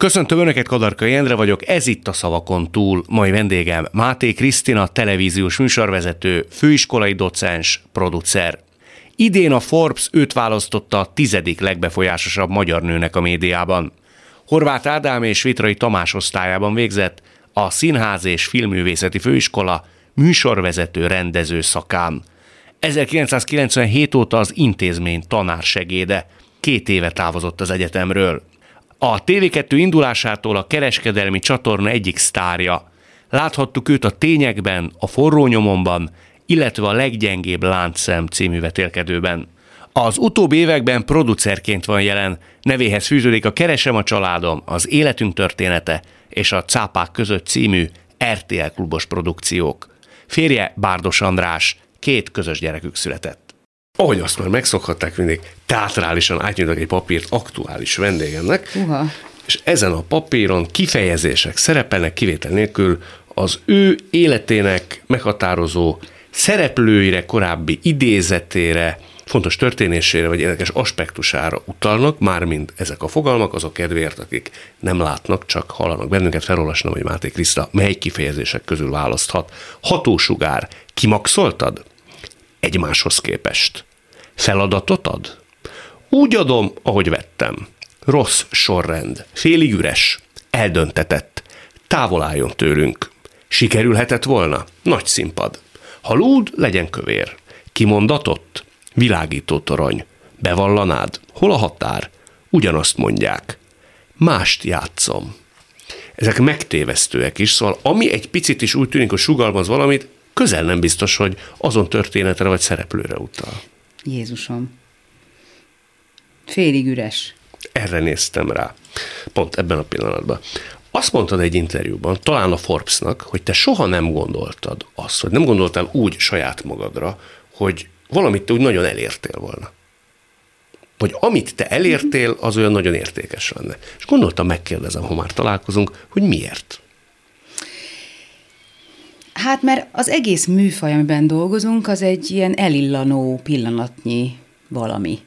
Köszöntöm Önöket, Kadarka Jendre vagyok, ez itt a Szavakon túl. Mai vendégem Máté Krisztina, televíziós műsorvezető, főiskolai docens, producer. Idén a Forbes őt választotta a tizedik legbefolyásosabb magyar nőnek a médiában. Horváth Ádám és Vitrai Tamás osztályában végzett a Színház és Filmművészeti Főiskola műsorvezető rendező szakán. 1997 óta az intézmény tanársegéde. Két éve távozott az egyetemről. A TV2 indulásától a kereskedelmi csatorna egyik sztárja. Láthattuk őt a tényekben, a forró nyomomban, illetve a leggyengébb láncszem című vetélkedőben. Az utóbbi években producerként van jelen, nevéhez fűződik a Keresem a családom, az életünk története és a Cápák között című RTL klubos produkciók. Férje Bárdos András, két közös gyerekük született ahogy azt már megszokhatták mindig, teatrálisan átnyújtak egy papírt aktuális vendégemnek, Uha. és ezen a papíron kifejezések szerepelnek kivétel nélkül az ő életének meghatározó szereplőire, korábbi idézetére, fontos történésére vagy érdekes aspektusára utalnak, mármint ezek a fogalmak, azok kedvéért, akik nem látnak, csak hallanak bennünket, felolvasnom, hogy Máté Kriszta mely kifejezések közül választhat. Hatósugár, kimaxoltad? Egymáshoz képest. Feladatot ad? Úgy adom, ahogy vettem. Rossz sorrend, félig üres, eldöntetett, távol álljon tőlünk. Sikerülhetett volna? Nagy színpad. Ha lúd, legyen kövér. Kimondatott? Világító torony. Bevallanád? Hol a határ? Ugyanazt mondják. Mást játszom. Ezek megtévesztőek is, szóval ami egy picit is úgy tűnik, hogy sugalmaz valamit, közel nem biztos, hogy azon történetre vagy szereplőre utal. Jézusom. Félig üres. Erre néztem rá, pont ebben a pillanatban. Azt mondtad egy interjúban, talán a Forbesnak, hogy te soha nem gondoltad azt, hogy nem gondoltál úgy saját magadra, hogy valamit te úgy nagyon elértél volna. Vagy amit te elértél, az olyan nagyon értékes lenne. És gondoltam, megkérdezem, ha már találkozunk, hogy miért? Hát mert az egész műfaj, amiben dolgozunk, az egy ilyen elillanó pillanatnyi valami.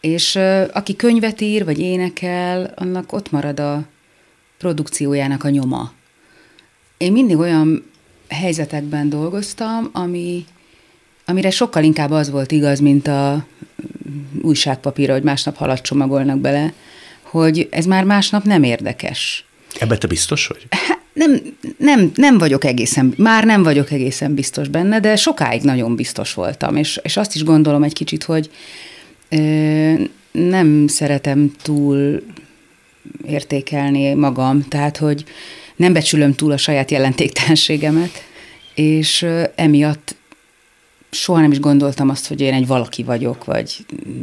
És aki könyvet ír, vagy énekel, annak ott marad a produkciójának a nyoma. Én mindig olyan helyzetekben dolgoztam, ami, amire sokkal inkább az volt igaz, mint a újságpapírra, hogy másnap halat csomagolnak bele, hogy ez már másnap nem érdekes. Ebben te biztos vagy? Hát, nem, nem, nem vagyok egészen, már nem vagyok egészen biztos benne, de sokáig nagyon biztos voltam, és, és azt is gondolom egy kicsit, hogy ö, nem szeretem túl értékelni magam, tehát, hogy nem becsülöm túl a saját jelentéktelenségemet, és ö, emiatt soha nem is gondoltam azt, hogy én egy valaki vagyok, vagy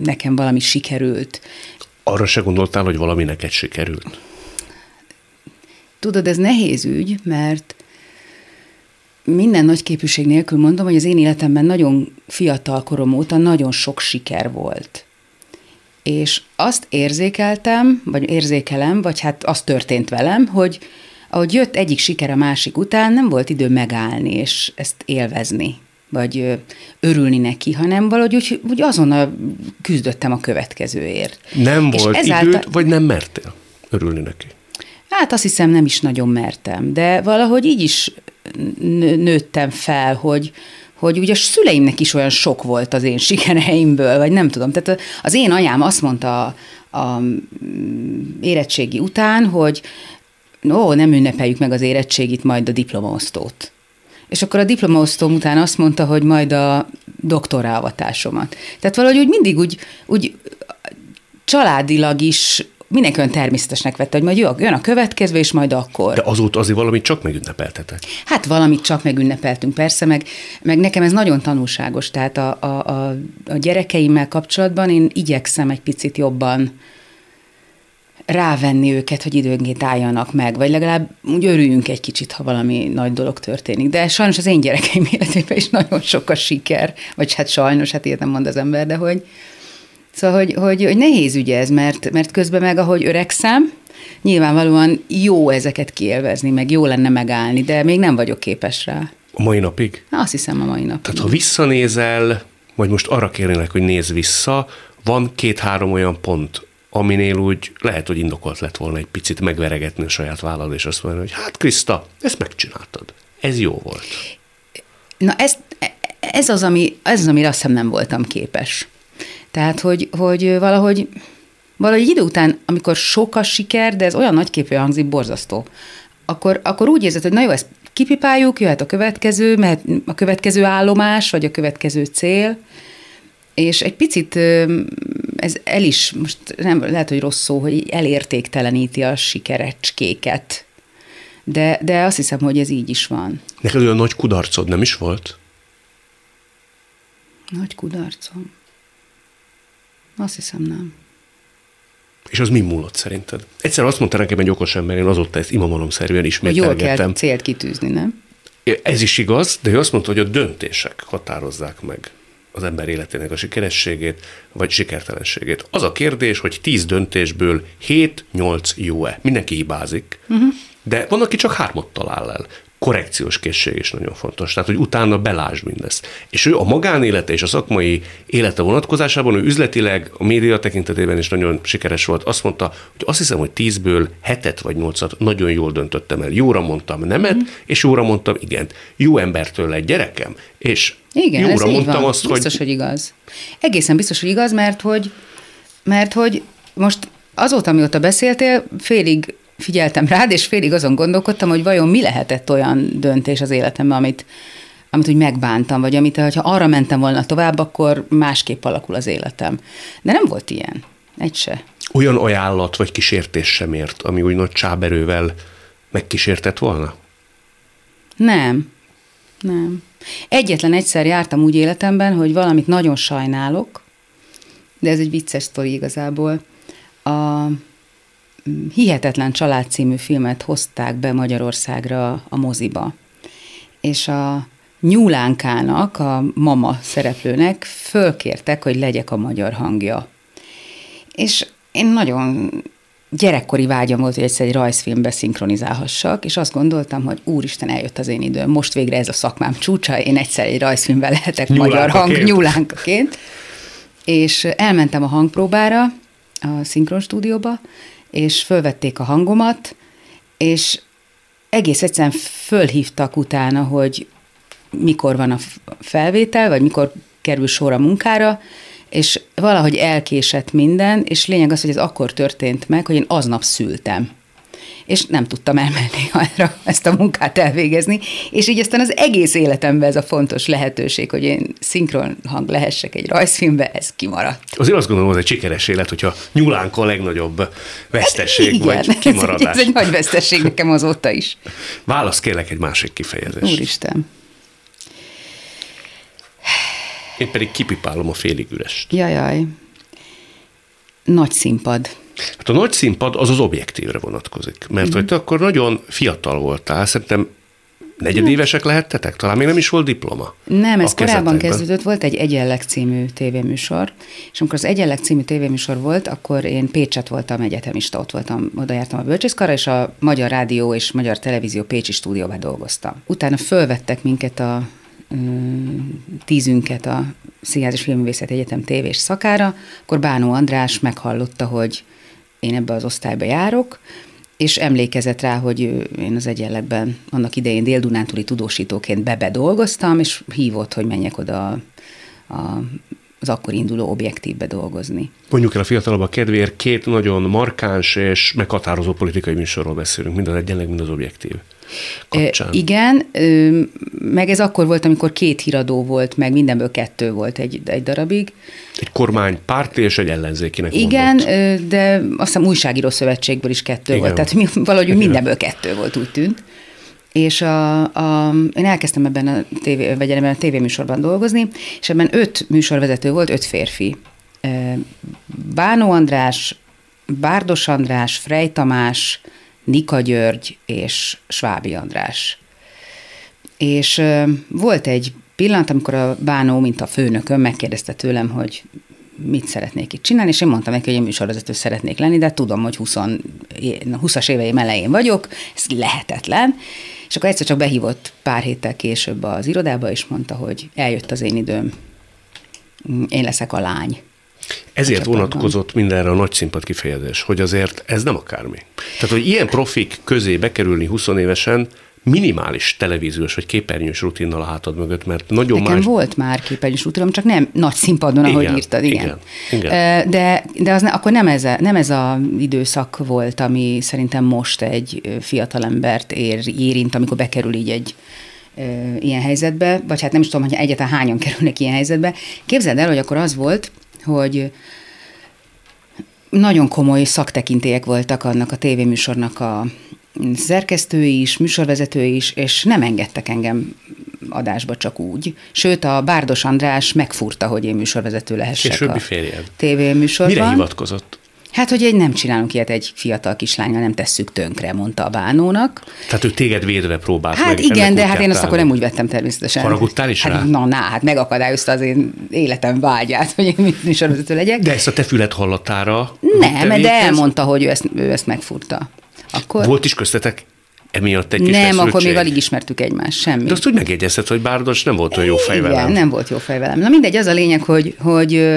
nekem valami sikerült. Arra se gondoltál, hogy valami neked sikerült? Tudod, ez nehéz ügy, mert minden nagy képűség nélkül mondom, hogy az én életemben nagyon fiatal korom óta nagyon sok siker volt. És azt érzékeltem, vagy érzékelem, vagy hát az történt velem, hogy ahogy jött egyik siker a másik után, nem volt idő megállni és ezt élvezni, vagy örülni neki, hanem valahogy úgy, úgy azonnal küzdöttem a következőért. Nem és volt ezáltal... időd, vagy nem mertél örülni neki? Hát azt hiszem nem is nagyon mertem, de valahogy így is nőttem fel, hogy, hogy ugye a szüleimnek is olyan sok volt az én sikereimből, vagy nem tudom. Tehát az én anyám azt mondta a, a érettségi után, hogy ó, nem ünnepeljük meg az érettségit, majd a diplomaosztót. És akkor a diplomaosztóm után azt mondta, hogy majd a doktorálvatásomat. Tehát valahogy úgy mindig úgy, úgy családilag is mindenki olyan természetesnek vette, hogy majd jön a következő, és majd akkor. De azóta azért valamit csak megünnepeltetek. Hát valamit csak megünnepeltünk, persze, meg, meg nekem ez nagyon tanulságos, tehát a, a, a, a gyerekeimmel kapcsolatban én igyekszem egy picit jobban rávenni őket, hogy időnként álljanak meg, vagy legalább úgy örüljünk egy kicsit, ha valami nagy dolog történik. De sajnos az én gyerekeim életében is nagyon sok a siker, vagy hát sajnos, hát ilyet nem mond az ember, de hogy, Szóval, hogy, hogy, hogy nehéz ügy ez, mert, mert közben meg, ahogy öregszem, nyilvánvalóan jó ezeket kielvezni, meg jó lenne megállni, de még nem vagyok képes rá. A mai napig? Azt hiszem a mai napig. Tehát ha visszanézel, vagy most arra kérnének, hogy nézz vissza, van két-három olyan pont, aminél úgy lehet, hogy indokolt lett volna egy picit megveregetni a saját vállal, és azt mondani, hogy hát Kriszta, ezt megcsináltad. Ez jó volt. Na ez, ez, az, ami, ez az, amire azt hiszem nem voltam képes. Tehát, hogy, hogy valahogy, valahogy idő után, amikor sok a siker, de ez olyan nagyképű hangzik, borzasztó, akkor, akkor úgy érzed, hogy na jó, ezt kipipáljuk, jöhet a következő, mehet a következő állomás, vagy a következő cél, és egy picit ez el is, most nem lehet, hogy rossz szó, hogy elértékteleníti a sikerecskéket. De, de azt hiszem, hogy ez így is van. Neked olyan nagy kudarcod nem is volt? Nagy kudarcom? Azt hiszem nem. És az mi múlott szerinted? Egyszer azt mondta nekem egy okos ember, én azóta ezt imamalomszerűen ismételgettem. Jól kell célt kitűzni, nem? Ez is igaz, de ő azt mondta, hogy a döntések határozzák meg az ember életének a sikerességét, vagy sikertelenségét. Az a kérdés, hogy tíz döntésből 7-8 jó-e. Mindenki hibázik, uh-huh. de van, aki csak hármat talál el korrekciós készség is nagyon fontos. Tehát, hogy utána belásd mindezt. És ő a magánélete és a szakmai élete vonatkozásában, ő üzletileg, a média tekintetében is nagyon sikeres volt. Azt mondta, hogy azt hiszem, hogy tízből hetet vagy nyolcat nagyon jól döntöttem el. Jóra mondtam nemet, mm. és jóra mondtam igent. Jó embertől egy gyerekem, és igen, jóra ez mondtam van. azt, biztos, hogy... hogy igaz. Egészen biztos, hogy igaz, mert hogy, mert hogy most azóta, amióta beszéltél, félig figyeltem rád, és félig azon gondolkodtam, hogy vajon mi lehetett olyan döntés az életemben, amit, amit úgy megbántam, vagy amit, ha arra mentem volna tovább, akkor másképp alakul az életem. De nem volt ilyen. Egy se. Olyan ajánlat vagy kísértés sem ért, ami úgy nagy csáberővel megkísértett volna? Nem. Nem. Egyetlen egyszer jártam úgy életemben, hogy valamit nagyon sajnálok, de ez egy vicces sztori igazából. A, Hihetetlen család című filmet hozták be Magyarországra a moziba. És a Nyúlánkának, a mama szereplőnek fölkértek, hogy legyek a magyar hangja. És én nagyon gyerekkori vágyam volt, hogy egyszer egy rajzfilmbe szinkronizálhassak, és azt gondoltam, hogy úristen, eljött az én időm, most végre ez a szakmám csúcsa, én egyszer egy rajzfilmbe lehetek magyar hang, nyúlánkaként. És elmentem a hangpróbára, a szinkron stúdióba, és fölvették a hangomat, és egész egyszerűen fölhívtak utána, hogy mikor van a felvétel, vagy mikor kerül sor a munkára, és valahogy elkésett minden, és lényeg az, hogy ez akkor történt meg, hogy én aznap szültem és nem tudtam elmenni arra ezt a munkát elvégezni, és így aztán az egész életemben ez a fontos lehetőség, hogy én szinkron hang lehessek egy rajzfilmbe, ez kimaradt. Azért azt gondolom, hogy ez egy sikeres élet, hogyha nyulánk a legnagyobb vesztesség, Igen, vagy kimaradás. Ez egy, ez egy nagy vesztesség nekem azóta is. Válasz kérlek egy másik kifejezést. Úristen. Én pedig kipipálom a félig ürest. Jajaj. Nagy színpad. Hát a nagy színpad az az objektívre vonatkozik, mert uh-huh. hogy te akkor nagyon fiatal voltál, szerintem negyedévesek lehettetek? Talán még nem is volt diploma. Nem, ez korábban kezdődött, volt egy Egyenleg című tévéműsor, és amikor az Egyenleg című tévéműsor volt, akkor én Pécset voltam egyetemista, ott voltam, oda jártam a bölcsészkarra, és a Magyar Rádió és Magyar Televízió Pécsi stúdióban dolgoztam. Utána fölvettek minket a tízünket a Színház és Filmművészet Egyetem tévés szakára, akkor Bánó András meghallotta, hogy én ebbe az osztályba járok, és emlékezett rá, hogy én az egyenletben annak idején dél-dunántúli tudósítóként bebe dolgoztam, és hívott, hogy menjek oda a, a, az akkor induló objektívbe dolgozni. Mondjuk el a fiatalabbak kedvéért, két nagyon markáns és meghatározó politikai műsorról beszélünk, mind az egyenleg, mind az objektív kapcsán. Igen, meg ez akkor volt, amikor két híradó volt, meg mindenből kettő volt egy, egy darabig. Egy kormány párti és egy ellenzékinek Igen, mondott. de azt hiszem újságíró szövetségből is kettő Igen. volt, tehát mi, valahogy Igen. mindenből kettő volt, úgy tűnt. És a, a, én elkezdtem ebben a, tévé, vagy ebben a tévéműsorban dolgozni, és ebben öt műsorvezető volt, öt férfi. Bánó András, Bárdos András, Frey Tamás, Nika György és Svábi András. És volt egy pillanat, amikor a bánó, mint a főnököm megkérdezte tőlem, hogy mit szeretnék itt csinálni, és én mondtam neki, hogy én műsorvezető szeretnék lenni, de tudom, hogy 20, 20-as éveim elején vagyok, ez lehetetlen. És akkor egyszer csak behívott pár héttel később az irodába, és mondta, hogy eljött az én időm, én leszek a lány. Ezért vonatkozott mindenre a nagy színpad kifejezés, hogy azért ez nem akármi. Tehát, hogy ilyen profik közé bekerülni 20 évesen, minimális televíziós vagy képernyős rutinnal a hátad mögött, mert nagyon Nekem más... volt már képernyős rutinom, csak nem nagy színpadon, ahogy Igen, írtad, igen. igen, igen. De, de az ne, akkor nem ez, a, nem ez a időszak volt, ami szerintem most egy fiatalembert ér, érint, amikor bekerül így egy ilyen helyzetbe, vagy hát nem is tudom, hogy egyáltalán hányan kerülnek ilyen helyzetbe. Képzeld el, hogy akkor az volt, hogy nagyon komoly szaktekintélyek voltak annak a tévéműsornak a szerkesztői is, műsorvezetői is, és nem engedtek engem adásba csak úgy. Sőt, a Bárdos András megfurta, hogy én műsorvezető lehessek Későbbi a férjed. tévéműsorban. Mire hivatkozott? Hát, hogy egy nem csinálunk ilyet egy fiatal kislányra, nem tesszük tönkre, mondta a bánónak. Tehát ő téged védve próbált Hát meg igen, de hát én azt akkor nem úgy vettem természetesen. Haragudtál is hát, rá? Na, na, hát megakadályozta az én életem vágyát, hogy én műsorvezető legyek. De ezt a te fület hallatára? nem, de elmondta, hogy ő ezt, ő ezt megfurta. Akkor Volt is köztetek emiatt egy kis nem, akkor még alig ismertük egymást, semmi. De azt úgy megjegyezted, hogy Bárdos nem volt olyan jó fej Igen, velem. nem volt jó fej velem. Na mindegy, az a lényeg, hogy, hogy,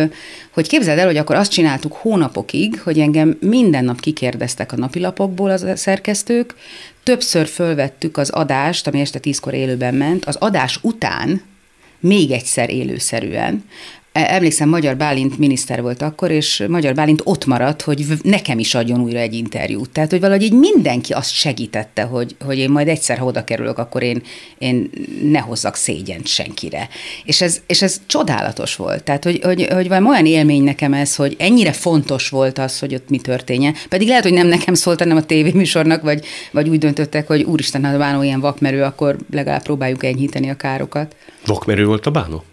hogy képzeld el, hogy akkor azt csináltuk hónapokig, hogy engem minden nap kikérdeztek a napilapokból az a szerkesztők, többször fölvettük az adást, ami este tízkor élőben ment, az adás után még egyszer élőszerűen. E- Emlékszem, Magyar Bálint miniszter volt akkor, és Magyar Bálint ott maradt, hogy nekem is adjon újra egy interjút. Tehát, hogy valahogy így mindenki azt segítette, hogy, hogy én majd egyszer, ha oda kerülök, akkor én, én ne hozzak szégyent senkire. És ez, és ez csodálatos volt. Tehát, hogy, hogy, hogy valami olyan élmény nekem ez, hogy ennyire fontos volt az, hogy ott mi történjen. Pedig lehet, hogy nem nekem szólt, hanem a tévéműsornak, vagy, vagy úgy döntöttek, hogy úristen, ha a bánó ilyen vakmerő, akkor legalább próbáljuk enyhíteni a károkat. Vakmerő volt a bánó?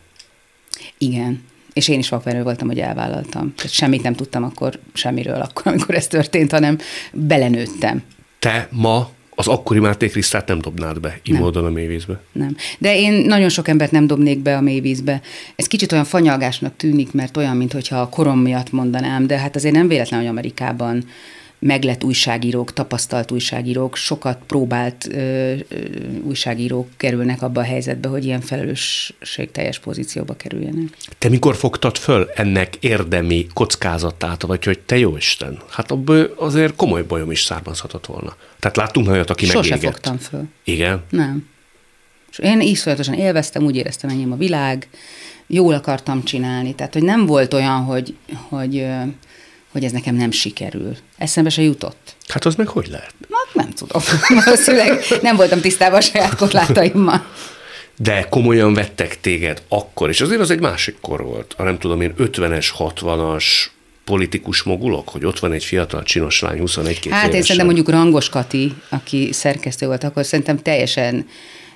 Igen. És én is vakverő voltam, hogy elvállaltam. Tehát semmit nem tudtam akkor semmiről, akkor, amikor ez történt, hanem belenőttem. Te ma az akkori Máté Krisztát nem dobnád be, így módon a mélyvízbe. Nem. De én nagyon sok embert nem dobnék be a mélyvízbe. Ez kicsit olyan fanyalgásnak tűnik, mert olyan, mintha a korom miatt mondanám, de hát azért nem véletlen, hogy Amerikában meglett újságírók, tapasztalt újságírók, sokat próbált ö, ö, újságírók kerülnek abba a helyzetbe, hogy ilyen felelősségteljes pozícióba kerüljenek. Te mikor fogtad föl ennek érdemi kockázatát, vagy hogy te jó Isten? Hát abból azért komoly bajom is származhatott volna. Tehát láttunk olyat, aki Sose megégett. fogtam föl. Igen. Nem. És én iszonyatosan élveztem, úgy éreztem, enyém a világ, jól akartam csinálni, tehát hogy nem volt olyan, hogy, hogy, hogy ez nekem nem sikerül. Eszembe se jutott. Hát az meg hogy lehet? Hát nem tudom. Valószínűleg nem voltam tisztában a saját korlátaimmal. De komolyan vettek téged akkor, és azért az egy másik kor volt. A nem tudom én, 50-es, 60-as politikus mogulok, hogy ott van egy fiatal csinos lány, 21 két Hát én szerintem mondjuk Rangos Kati, aki szerkesztő volt, akkor szerintem teljesen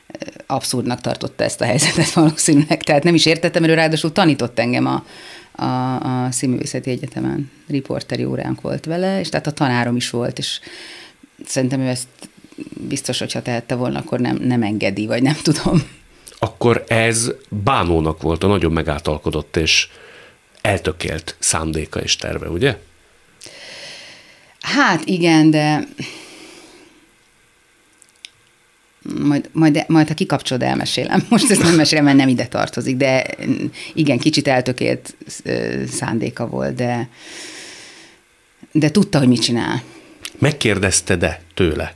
ö, abszurdnak tartotta ezt a helyzetet valószínűleg. Tehát nem is értettem, mert ő ráadásul tanított engem a, a, a Színművészeti Egyetemen. Riporteri óránk volt vele, és tehát a tanárom is volt, és szerintem ő ezt biztos, hogyha tehette volna, akkor nem, nem engedi, vagy nem tudom. Akkor ez bánónak volt a nagyon megáltalkodott és eltökélt szándéka és terve, ugye? Hát igen, de majd, majd, majd ha kikapcsolod, elmesélem. Most ezt nem mesélem, mert nem ide tartozik, de igen, kicsit eltökélt szándéka volt, de, de tudta, hogy mit csinál. Megkérdezte-e tőle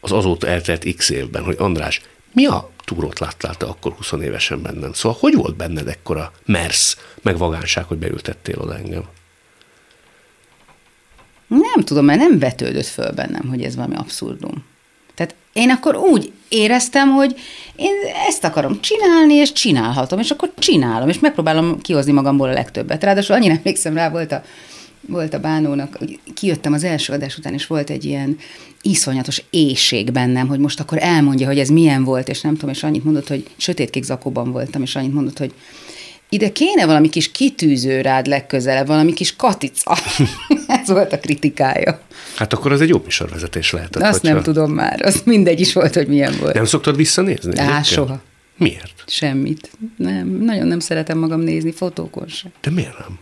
az azóta eltelt x évben, hogy András, mi a túrót láttál te akkor 20 évesen bennem? Szóval hogy volt benned ekkora mersz, meg vagánság, hogy beültettél oda engem? Nem tudom, mert nem vetődött föl bennem, hogy ez valami abszurdum. Tehát én akkor úgy éreztem, hogy én ezt akarom csinálni, és csinálhatom, és akkor csinálom, és megpróbálom kihozni magamból a legtöbbet. Ráadásul annyira emlékszem rá, volt a, volt a bánónak, kijöttem az első adás után, és volt egy ilyen iszonyatos éjség bennem, hogy most akkor elmondja, hogy ez milyen volt, és nem tudom, és annyit mondott, hogy sötétkék zakóban voltam, és annyit mondott, hogy ide kéne valami kis kitűző rád legközelebb, valami kis katica. ez volt a kritikája. Hát akkor az egy jó műsorvezetés lehetett. Azt nem hogyha- tudom már, az mindegy is volt, hogy milyen volt. Nem szoktad visszanézni? Á, egyébként? soha. Miért? Semmit. Nem, nagyon nem szeretem magam nézni, fotókon sem. De miért nem?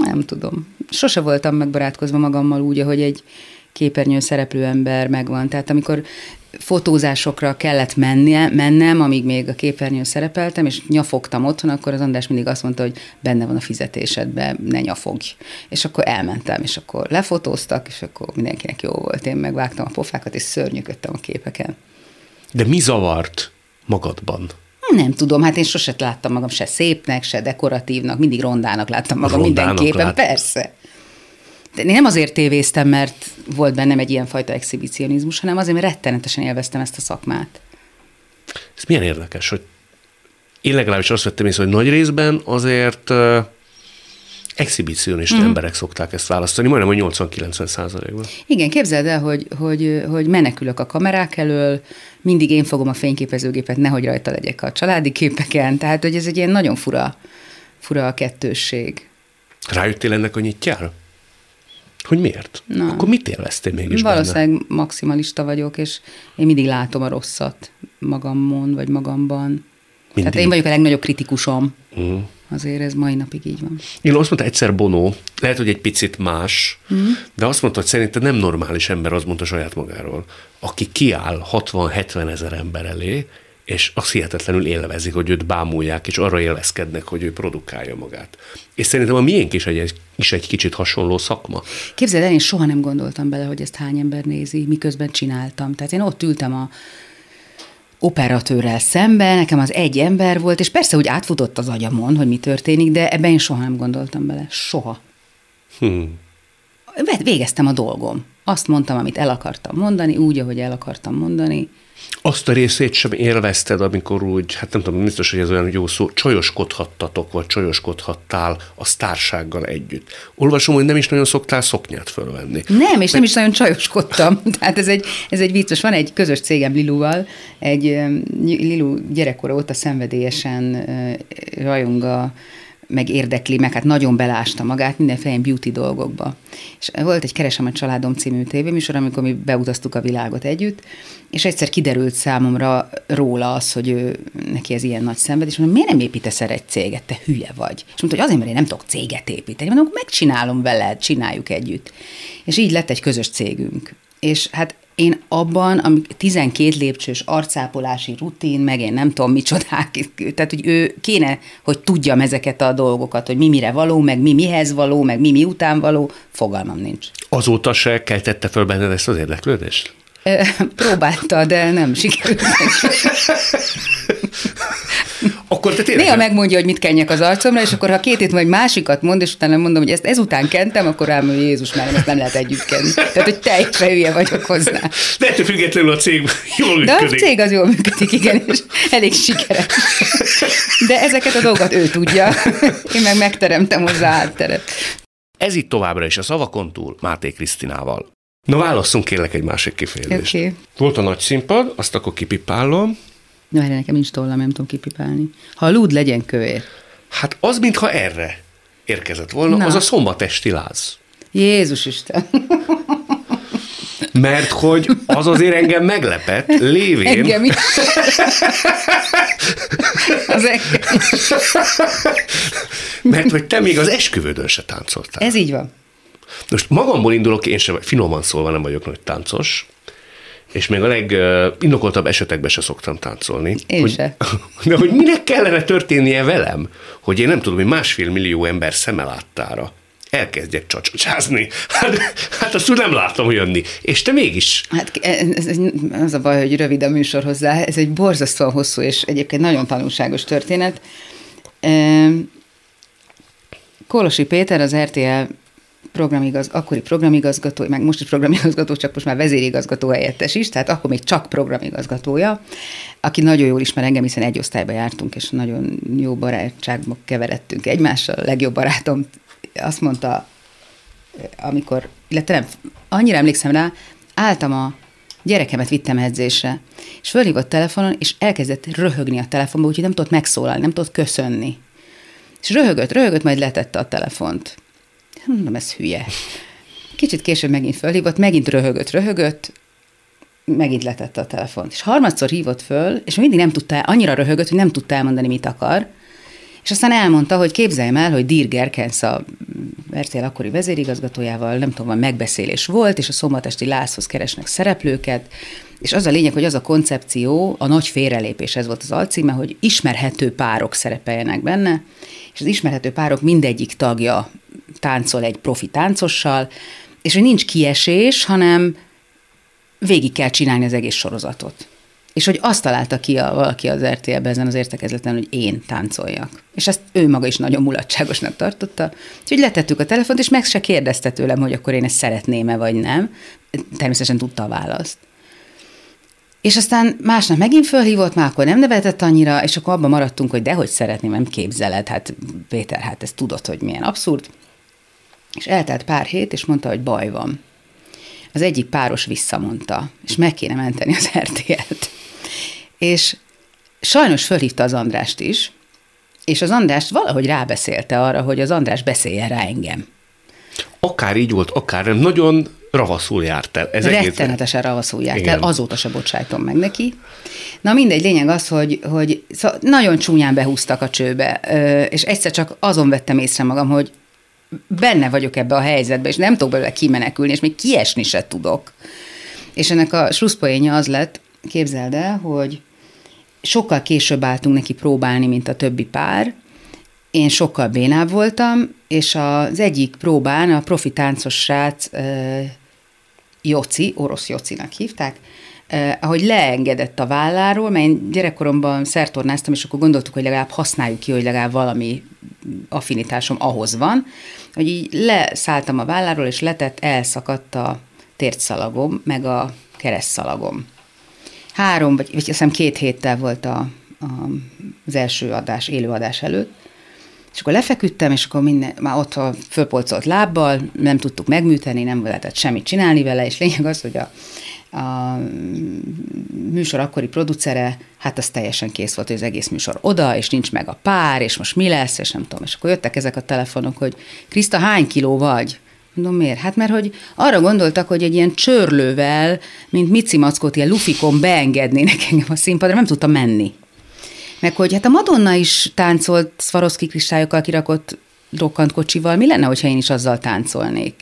Nem tudom. Sose voltam megbarátkozva magammal úgy, ahogy egy képernyőn szereplő ember megvan. Tehát amikor fotózásokra kellett mennie, mennem, amíg még a képernyőn szerepeltem, és nyafogtam otthon, akkor az András mindig azt mondta, hogy benne van a fizetésedben, ne nyafogj. És akkor elmentem, és akkor lefotóztak, és akkor mindenkinek jó volt. Én megvágtam a pofákat, és szörnyűködtem a képeken. De mi zavart magadban? Nem tudom, hát én sose láttam magam se szépnek, se dekoratívnak, mindig rondának láttam magam Rondának minden képen, lát- persze. De én nem azért tévéztem, mert volt bennem egy ilyenfajta exhibicionizmus, hanem azért, mert rettenetesen élveztem ezt a szakmát. Ez milyen érdekes, hogy én legalábbis azt vettem észre, hogy nagy részben azért uh, exhibicionista mm. emberek szokták ezt választani, majdnem, hogy 80-90 százalékban. Igen, képzeld el, hogy, hogy, hogy menekülök a kamerák elől, mindig én fogom a fényképezőgépet, nehogy rajta legyek a családi képeken, tehát hogy ez egy ilyen nagyon fura, fura a kettősség. Rájöttél ennek a nyitjára? Hogy miért? Na. Akkor mit élveztél mégis benne? Valószínűleg maximalista vagyok, és én mindig látom a rosszat magamon, vagy magamban. Tehát én vagyok a legnagyobb kritikusom. Mm. Azért ez mai napig így van. Én azt mondta egyszer Bono, lehet, hogy egy picit más, mm. de azt mondta, hogy szerintem nem normális ember, az mondta saját magáról, aki kiáll 60-70 ezer ember elé, és azt hihetetlenül élvezik, hogy őt bámulják, és arra élvezkednek, hogy ő produkálja magát. És szerintem a miénk is egy, is egy kicsit hasonló szakma. Képzeld el, én soha nem gondoltam bele, hogy ezt hány ember nézi, miközben csináltam. Tehát én ott ültem a operatőrrel szemben, nekem az egy ember volt, és persze úgy átfutott az agyamon, hogy mi történik, de ebben én soha nem gondoltam bele. Soha. Hmm. Végeztem a dolgom. Azt mondtam, amit el akartam mondani, úgy, ahogy el akartam mondani. Azt a részét sem élvezted, amikor úgy, hát nem tudom, biztos, hogy ez olyan jó szó, csajoskodhattatok, vagy csajoskodhattál a sztársággal együtt. Olvasom, hogy nem is nagyon szoktál szoknyát fölvenni. Nem, és nem is nagyon csajoskodtam. Tehát ez egy, ez egy vicces. Van egy közös cégem Liluval, egy Lilu gyerekkora óta szenvedélyesen rajong a meg érdekli, meg hát nagyon belásta magát mindenféle beauty dolgokba. És volt egy Keresem a családom című tévéműsor, amikor mi beutaztuk a világot együtt, és egyszer kiderült számomra róla az, hogy ő, neki ez ilyen nagy szenved, és mondom, miért nem építesz erre egy céget, te hülye vagy? És mondta, hogy azért, mert én nem tudok céget építeni. Mondom, megcsinálom veled, csináljuk együtt. És így lett egy közös cégünk. És hát én abban, amik 12 lépcsős arcápolási rutin, meg én nem tudom micsodák, tehát hogy ő kéne, hogy tudjam ezeket a dolgokat, hogy mi mire való, meg mi mihez való, meg mi miután való, fogalmam nincs. Azóta se keltette föl benned ezt az érdeklődést? Próbálta, de nem sikerült. Akkor te tényleg... Néha megmondja, hogy mit kenjek az arcomra, és akkor ha két hét vagy másikat mond, és utána mondom, hogy ezt ezután kentem, akkor rám, hogy Jézus már ezt nem lehet együtt kenni. Tehát, hogy teljesen hülye vagyok hozzá. De ettől függetlenül a cég jól De a működik. cég az jól működik, igen, és elég sikeres. De ezeket a dolgokat ő tudja. Én meg megteremtem hozzá átteret. Ez itt továbbra is a szavakon túl Máté Krisztinával. Na válasszunk kérlek egy másik kifejezést. Oké. Volt a nagy színpad, azt akkor kipipálom. No, erre nekem nincs tollam, nem tudom kipipálni. Ha a lúd legyen kövér. Hát az, mintha erre érkezett volna, Na. az a szombatesti láz. Jézus Isten. Mert hogy az azért engem meglepett, lévén, Engem is. Az engem is. mert hogy te még az esküvődön se táncoltál. Ez így van. Most magamból indulok, én sem, finoman szólva nem vagyok nagy táncos, és még a legindokoltabb esetekben se szoktam táncolni. Én hogy, se. De hogy minek kellene történnie velem, hogy én nem tudom, hogy másfél millió ember szeme láttára elkezdjek csacsacsázni. Hát, hát azt úgy nem látom jönni. És te mégis. Hát ez, ez, az a baj, hogy rövid a műsor hozzá. Ez egy borzasztóan hosszú és egyébként nagyon tanulságos történet. Kolosi Péter, az RTL programigaz, akkori programigazgató, meg most is programigazgató, csak most már vezérigazgató helyettes is, tehát akkor még csak programigazgatója, aki nagyon jól ismer engem, hiszen egy osztályba jártunk, és nagyon jó barátságba keveredtünk egymással. A legjobb barátom azt mondta, amikor, illetve nem, annyira emlékszem rá, álltam a gyerekemet vittem edzésre, és fölhívott telefonon, és elkezdett röhögni a telefonba, úgyhogy nem tudott megszólalni, nem tudott köszönni. És röhögött, röhögött, majd letette a telefont. Mondom, ez hülye. Kicsit később megint fölhívott, megint röhögött, röhögött, megint letette a telefont. És harmadszor hívott föl, és mindig nem tudta, annyira röhögött, hogy nem tudta elmondani, mit akar. És aztán elmondta, hogy képzeljem el, hogy Dirk Gerkens a RTL akkori vezérigazgatójával, nem tudom, megbeszélés volt, és a szombatesti Lászhoz keresnek szereplőket, és az a lényeg, hogy az a koncepció, a nagy félrelépés, ez volt az alcíme, hogy ismerhető párok szerepeljenek benne, és az ismerhető párok mindegyik tagja táncol egy profi táncossal, és hogy nincs kiesés, hanem végig kell csinálni az egész sorozatot. És hogy azt találta ki a, valaki az RTL-ben ezen az értekezleten, hogy én táncoljak. És ezt ő maga is nagyon mulatságosnak tartotta. Úgyhogy letettük a telefont, és meg se kérdezte tőlem, hogy akkor én ezt szeretném-e, vagy nem. Természetesen tudta a választ. És aztán másnap megint fölhívott, már akkor nem nevetett annyira, és akkor abban maradtunk, hogy dehogy szeretném, nem képzeled, hát Péter, hát ezt tudod, hogy milyen abszurd. És eltelt pár hét, és mondta, hogy baj van. Az egyik páros visszamondta, és meg kéne menteni az RTL-t. És sajnos fölhívta az Andrást is, és az Andrást valahogy rábeszélte arra, hogy az András beszéljen rá engem. Akár így volt, akár nem. Nagyon ravaszul járt el. Ez Rettenetesen egész... ravaszul járt Igen. el, azóta se bocsájtom meg neki. Na mindegy, lényeg az, hogy, hogy szóval nagyon csúnyán behúztak a csőbe, és egyszer csak azon vettem észre magam, hogy benne vagyok ebbe a helyzetbe, és nem tudok belőle kimenekülni, és még kiesni se tudok. És ennek a slusszpoénja az lett, képzeld el, hogy sokkal később álltunk neki próbálni, mint a többi pár, én sokkal bénább voltam, és az egyik próbán a profi táncos srác, Joci, orosz Jocinak hívták, ahogy leengedett a válláról, mert én gyerekkoromban szertornáztam, és akkor gondoltuk, hogy legalább használjuk ki, hogy legalább valami affinitásom ahhoz van, hogy így leszálltam a válláról, és letett, elszakadt a tértszalagom, meg a keresztszalagom. Három, vagy, vagy azt hiszem két héttel volt a, a, az első adás, élőadás előtt, és akkor lefeküdtem, és akkor minden, már ott a fölpolcolt lábbal, nem tudtuk megműteni, nem lehetett semmit csinálni vele, és lényeg az, hogy a, a műsor akkori producere, hát az teljesen kész volt, hogy az egész műsor oda, és nincs meg a pár, és most mi lesz, és nem tudom. És akkor jöttek ezek a telefonok, hogy Kriszta, hány kiló vagy? Mondom, miért? Hát mert hogy arra gondoltak, hogy egy ilyen csörlővel, mint Mici Mackót, ilyen lufikon beengednének engem a színpadra, nem tudtam menni. Meg hogy hát a Madonna is táncolt Swarovski kristályokkal kirakott rokkant kocsival, mi lenne, hogyha én is azzal táncolnék?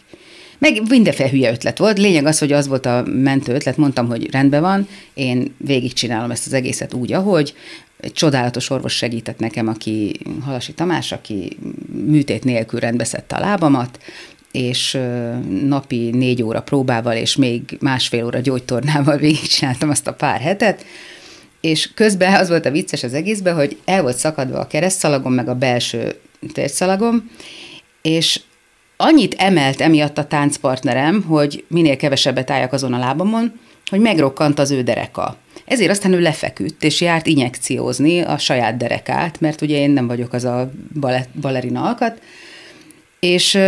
Meg mindenféle hülye ötlet volt. Lényeg az, hogy az volt a mentő ötlet, mondtam, hogy rendben van, én végigcsinálom ezt az egészet úgy, ahogy. Egy csodálatos orvos segített nekem, aki Halasi Tamás, aki műtét nélkül rendbeszedte a lábamat, és napi négy óra próbával, és még másfél óra gyógytornával végigcsináltam azt a pár hetet, és közben az volt a vicces az egészben, hogy el volt szakadva a keresztszalagom, meg a belső térszalagom, és annyit emelt emiatt a táncpartnerem, hogy minél kevesebbet álljak azon a lábamon, hogy megrokkant az ő dereka. Ezért aztán ő lefeküdt, és járt injekciózni a saját derekát, mert ugye én nem vagyok az a balerina alkat, és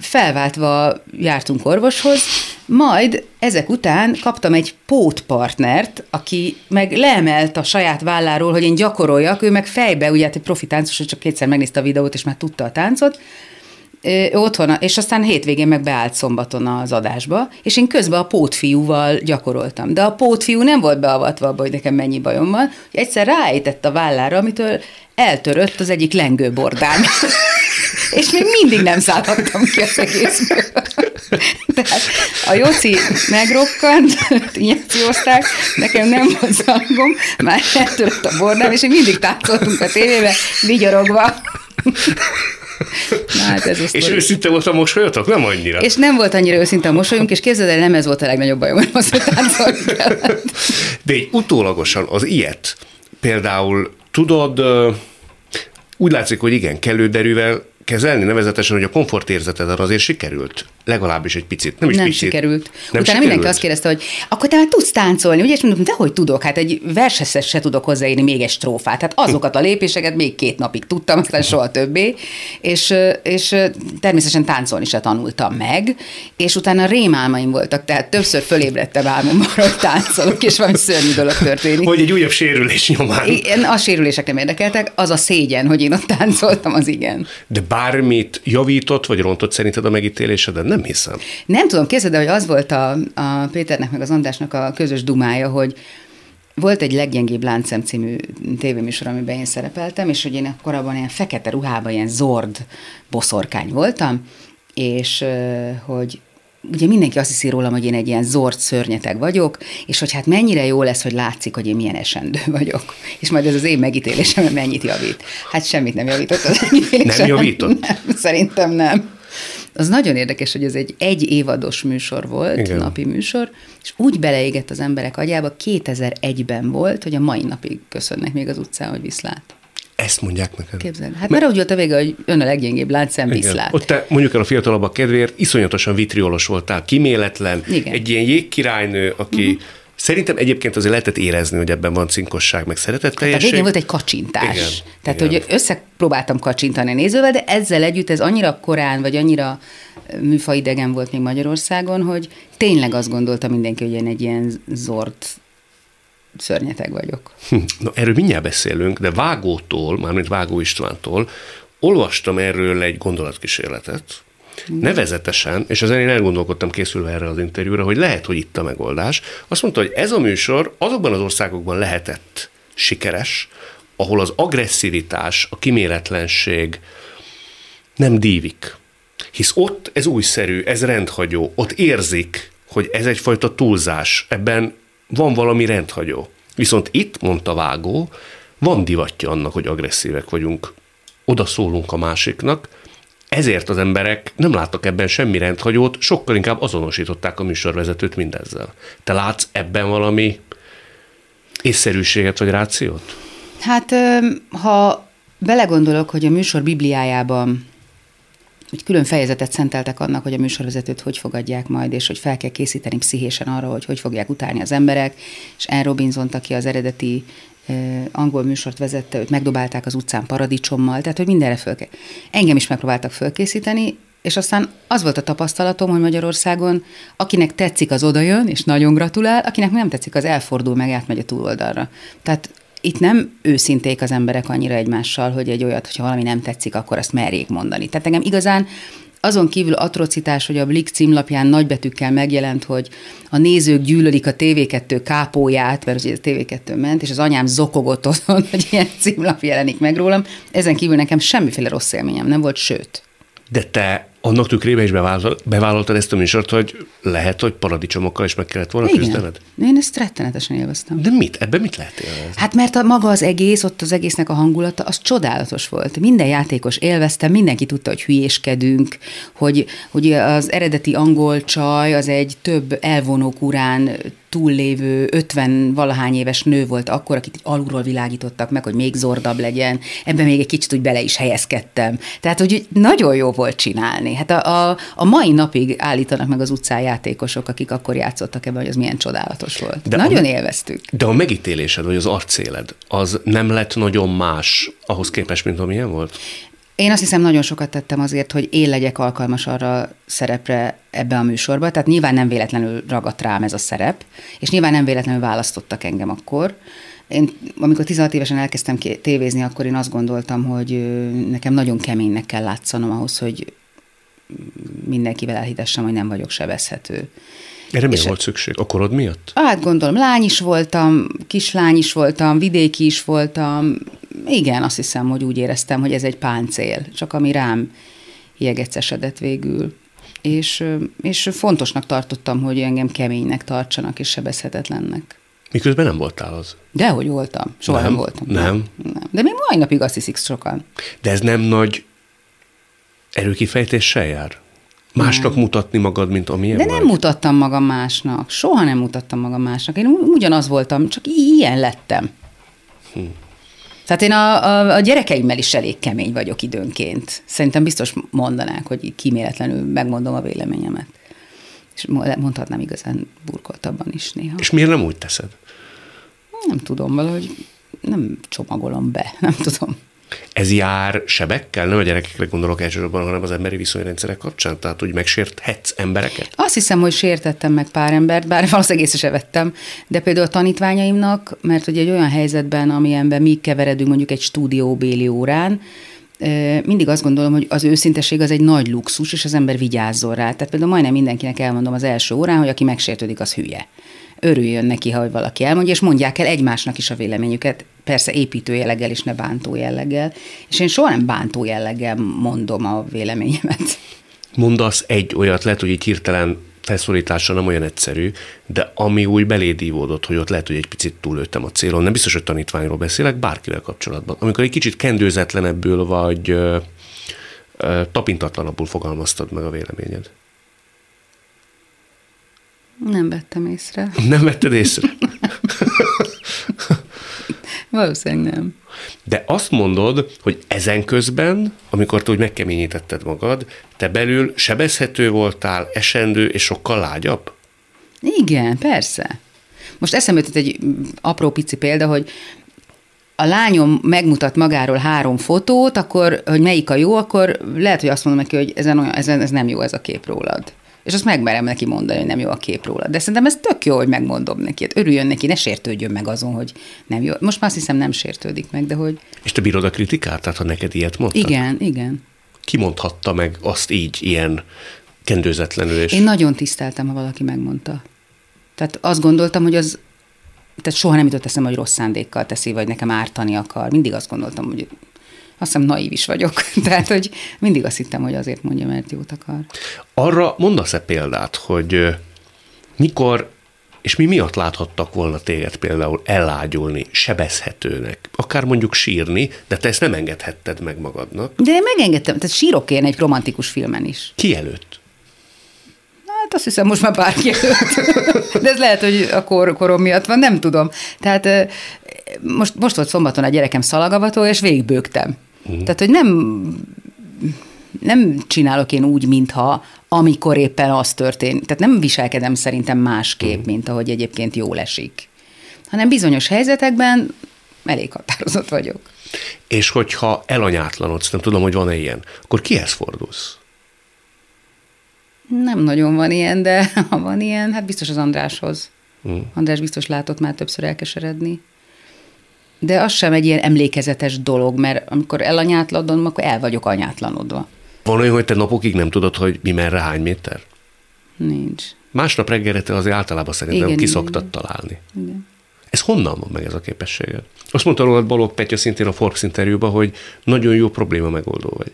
felváltva jártunk orvoshoz, majd ezek után kaptam egy pótpartnert, aki meg leemelt a saját válláról, hogy én gyakoroljak, ő meg fejbe, ugye hát egy profi táncos, csak kétszer megnézte a videót, és már tudta a táncot, otthon, és aztán hétvégén meg beállt szombaton az adásba, és én közben a pótfiúval gyakoroltam. De a pótfiú nem volt beavatva abba, hogy nekem mennyi bajom van, hogy egyszer ráejtett a vállára, amitől eltörött az egyik lengőbordám. és még mindig nem szállhattam ki az egészből. Tehát a Jóci megrokkant, injekciózták, nekem nem volt szalgom, már eltörött a bordám, és még mindig táncoltunk a tévébe, vigyorogva. Na, hát ez és őszinte volt a mosolyotok? Nem annyira. És nem volt annyira őszinte a mosolyunk, és képzeld el, nem ez volt a legnagyobb bajom, hogy az, hogy De egy utólagosan az ilyet, például tudod, úgy látszik, hogy igen, kellő derűvel kezelni, nevezetesen, hogy a komfortérzeted azért sikerült? Legalábbis egy picit. Nem is nem picit. sikerült. Nem Utána sikerült? mindenki azt kérdezte, hogy akkor te már tudsz táncolni, ugye? És mondom, de hogy tudok? Hát egy vershez se tudok hozzáírni még egy strófát. Hát azokat a lépéseket még két napig tudtam, aztán soha többé. És, és természetesen táncolni se tanultam meg, és utána rémálmaim voltak, tehát többször fölébredtem álmomban, hogy táncolok, és valami szörnyű dolog történik. Hogy egy újabb sérülés nyomán. Én, a sérülések nem érdekeltek, az a szégyen, hogy én ott táncoltam, az igen. De bármit javított vagy rontott szerinted a megítéléseden? Nem hiszem. Nem tudom, képzeld, hogy az volt a, a Péternek meg az Andrásnak a közös dumája, hogy volt egy leggyengébb láncem című tévéműsor, amiben én szerepeltem, és hogy én korábban ilyen fekete ruhában, ilyen zord boszorkány voltam, és hogy ugye mindenki azt hiszi rólam, hogy én egy ilyen zord szörnyeteg vagyok, és hogy hát mennyire jó lesz, hogy látszik, hogy én milyen esendő vagyok. És majd ez az én megítélésem, mennyit javít. Hát semmit nem javított az Nem javított? Nem, szerintem nem. Az nagyon érdekes, hogy ez egy egy évados műsor volt, Igen. napi műsor, és úgy beleégett az emberek agyába, 2001-ben volt, hogy a mai napig köszönnek még az utcán, hogy viszlát. Ezt mondják neked. Képzeld. Hát mert, mert úgy volt a vége, hogy ön a leggyengébb láncszem viszlát. Ott te mondjuk el a fiatalabbak kedvéért iszonyatosan vitriolos voltál, kiméletlen, Igen. egy ilyen jégkirálynő, aki uh-huh. Szerintem egyébként azért lehetett érezni, hogy ebben van cinkosság, meg szeretetteljesség. Hát a végén volt egy kacsintás. Igen, Tehát, igen. hogy összepróbáltam kacsintani a nézővel, de ezzel együtt ez annyira korán, vagy annyira műfaidegen volt még Magyarországon, hogy tényleg azt gondolta mindenki, hogy én egy ilyen zord szörnyeteg vagyok. Na, erről mindjárt beszélünk, de Vágótól, mármint Vágó Istvántól, olvastam erről egy gondolatkísérletet, mm. Nevezetesen, és ezen én elgondolkodtam készülve erre az interjúra, hogy lehet, hogy itt a megoldás. Azt mondta, hogy ez a műsor azokban az országokban lehetett sikeres, ahol az agresszivitás, a kiméletlenség nem dívik. Hisz ott ez újszerű, ez rendhagyó, ott érzik, hogy ez egyfajta túlzás, ebben van valami rendhagyó. Viszont itt, mondta Vágó, van divatja annak, hogy agresszívek vagyunk. Oda szólunk a másiknak, ezért az emberek nem láttak ebben semmi rendhagyót, sokkal inkább azonosították a műsorvezetőt mindezzel. Te látsz ebben valami észszerűséget vagy rációt? Hát, ha belegondolok, hogy a műsor Bibliájában hogy külön fejezetet szenteltek annak, hogy a műsorvezetőt hogy fogadják majd, és hogy fel kell készíteni pszichésen arra, hogy hogy fogják utálni az emberek, és Anne Robinson, aki az eredeti angol műsort vezette, őt megdobálták az utcán paradicsommal, tehát hogy mindenre föl kell. Engem is megpróbáltak fölkészíteni, és aztán az volt a tapasztalatom, hogy Magyarországon, akinek tetszik, az odajön, és nagyon gratulál, akinek nem tetszik, az elfordul, meg átmegy a túloldalra. Tehát itt nem őszinték az emberek annyira egymással, hogy egy olyat, hogyha valami nem tetszik, akkor azt merjék mondani. Tehát engem igazán azon kívül atrocitás, hogy a Blik címlapján nagybetűkkel megjelent, hogy a nézők gyűlölik a TV2 kápóját, mert ugye a TV2 ment, és az anyám zokogott otthon, hogy ilyen címlap jelenik meg rólam. Ezen kívül nekem semmiféle rossz élményem nem volt, sőt. De te annak tükrében is bevállaltad ezt a műsort, hogy lehet, hogy paradicsomokkal is meg kellett volna Igen. küzdened? Én ezt rettenetesen élveztem. De mit? Ebben mit lehet élvezni? Hát mert a, maga az egész, ott az egésznek a hangulata, az csodálatos volt. Minden játékos élvezte, mindenki tudta, hogy hülyéskedünk, hogy, hogy az eredeti angol csaj az egy több elvonók urán túllévő 50 valahány éves nő volt akkor, akit alulról világítottak meg, hogy még zordabb legyen. Ebben még egy kicsit úgy bele is helyezkedtem. Tehát, hogy nagyon jó volt csinálni. Hát a, a, a mai napig állítanak meg az utcán játékosok, akik akkor játszottak ebben, hogy az milyen csodálatos volt. De nagyon a, élveztük. De a megítélésed, vagy az arcéled, az nem lett nagyon más ahhoz képest, mint amilyen volt? Én azt hiszem, nagyon sokat tettem azért, hogy én legyek alkalmas arra szerepre ebbe a műsorba. Tehát nyilván nem véletlenül ragadt rám ez a szerep, és nyilván nem véletlenül választottak engem akkor. Én, amikor 16 évesen elkezdtem tévézni, akkor én azt gondoltam, hogy nekem nagyon keménynek kell látszanom ahhoz, hogy mindenkivel elhitessem, hogy nem vagyok sebezhető. Erre miért volt szükség? A korod miatt? Hát gondolom, lány is voltam, kislány is voltam, vidéki is voltam. Igen, azt hiszem, hogy úgy éreztem, hogy ez egy páncél, csak ami rám jegecesedett végül. És, és fontosnak tartottam, hogy engem keménynek tartsanak és sebezhetetlennek. Miközben nem voltál az. Dehogy voltam. Soha nem, nem voltam. Nem. nem. nem. De még mai napig azt hiszik sokan. De ez nem nagy erőkifejtéssel jár? Másnak nem. mutatni magad, mint amilyen De nem vagy? mutattam magam másnak. Soha nem mutattam magam másnak. Én ugyanaz voltam, csak ilyen lettem. Hm. Tehát én a, a, a gyerekeimmel is elég kemény vagyok időnként. Szerintem biztos mondanák, hogy kiméletlenül megmondom a véleményemet. És mondhatnám igazán burkoltabban is néha. És miért nem úgy teszed? Nem tudom, valahogy nem csomagolom be, nem tudom. Ez jár sebekkel? Nem a gyerekekre gondolok elsősorban, hanem az emberi viszonyrendszerek kapcsán? Tehát úgy megsérthetsz embereket? Azt hiszem, hogy sértettem meg pár embert, bár valószínűleg észre se vettem, de például a tanítványaimnak, mert hogy egy olyan helyzetben, amilyenben mi keveredünk mondjuk egy stúdióbéli órán, mindig azt gondolom, hogy az őszinteség az egy nagy luxus, és az ember vigyázzon rá. Tehát például majdnem mindenkinek elmondom az első órán, hogy aki megsértődik, az hülye örüljön neki, ha valaki elmondja, és mondják el egymásnak is a véleményüket, persze építő jelleggel és ne bántó jelleggel. És én soha nem bántó jelleggel mondom a véleményemet. mondasz egy olyat, lehet, hogy így hirtelen felszólítása nem olyan egyszerű, de ami úgy belédívódott, hogy ott lehet, hogy egy picit túlőttem a célon. Nem biztos, hogy tanítványról beszélek, bárkivel kapcsolatban. Amikor egy kicsit kendőzetlenebbül vagy ö, ö, tapintatlanabbul fogalmaztad meg a véleményed. Nem vettem észre. Nem vetted észre? Valószínűleg nem. De azt mondod, hogy ezen közben, amikor te úgy megkeményítetted magad, te belül sebezhető voltál, esendő és sokkal lágyabb? Igen, persze. Most eszembe jutott egy apró pici példa, hogy a lányom megmutat magáról három fotót, akkor, hogy melyik a jó, akkor lehet, hogy azt mondom neki, hogy ezen, olyan, ezen ez nem jó ez a kép rólad. És azt megmerem neki mondani, hogy nem jó a kép róla. De szerintem ez tök jó, hogy megmondom neki. Hát örüljön neki, ne sértődjön meg azon, hogy nem jó. Most már azt hiszem nem sértődik meg, de hogy... És te bírod a kritikát? Tehát ha neked ilyet mondtak? Igen, igen. Ki mondhatta meg azt így, ilyen kendőzetlenül? És... Én nagyon tiszteltem, ha valaki megmondta. Tehát azt gondoltam, hogy az tehát soha nem jutott eszem, hogy rossz szándékkal teszi, vagy nekem ártani akar. Mindig azt gondoltam, hogy azt hiszem naív is vagyok. Tehát, hogy mindig azt hittem, hogy azért mondja, mert jót akar. Arra mondasz-e példát, hogy mikor és mi miatt láthattak volna téged például elágyulni, sebezhetőnek, akár mondjuk sírni, de te ezt nem engedhetted meg magadnak. De én megengedtem, tehát sírok én egy romantikus filmen is. Ki előtt? Hát azt hiszem most már bárki előtt. De ez lehet, hogy a kor, korom miatt van, nem tudom. Tehát most, most volt szombaton a gyerekem szalagavató, és végigbőgtem. Uh-huh. Tehát, hogy nem, nem csinálok én úgy, mintha amikor éppen az történt. Tehát nem viselkedem szerintem másképp, uh-huh. mint ahogy egyébként jól esik. Hanem bizonyos helyzetekben elég határozott vagyok. És hogyha elanyátlanodsz, nem tudom, hogy van-e ilyen, akkor kihez fordulsz? Nem nagyon van ilyen, de ha van ilyen, hát biztos az Andráshoz. Uh-huh. András biztos látott már többször elkeseredni. De az sem egy ilyen emlékezetes dolog, mert amikor elanyátlanodom, akkor el vagyok anyátlanodva. Van olyan, hogy te napokig nem tudod, hogy mi merre hány méter? Nincs. Másnap reggelre te azért általában szerintem igen, kiszoktad igen. találni. Igen. Ez honnan van meg ez a képességed? Azt mondta rólad Balogh Petya szintén a Forbes interjúban, hogy nagyon jó probléma megoldó vagy.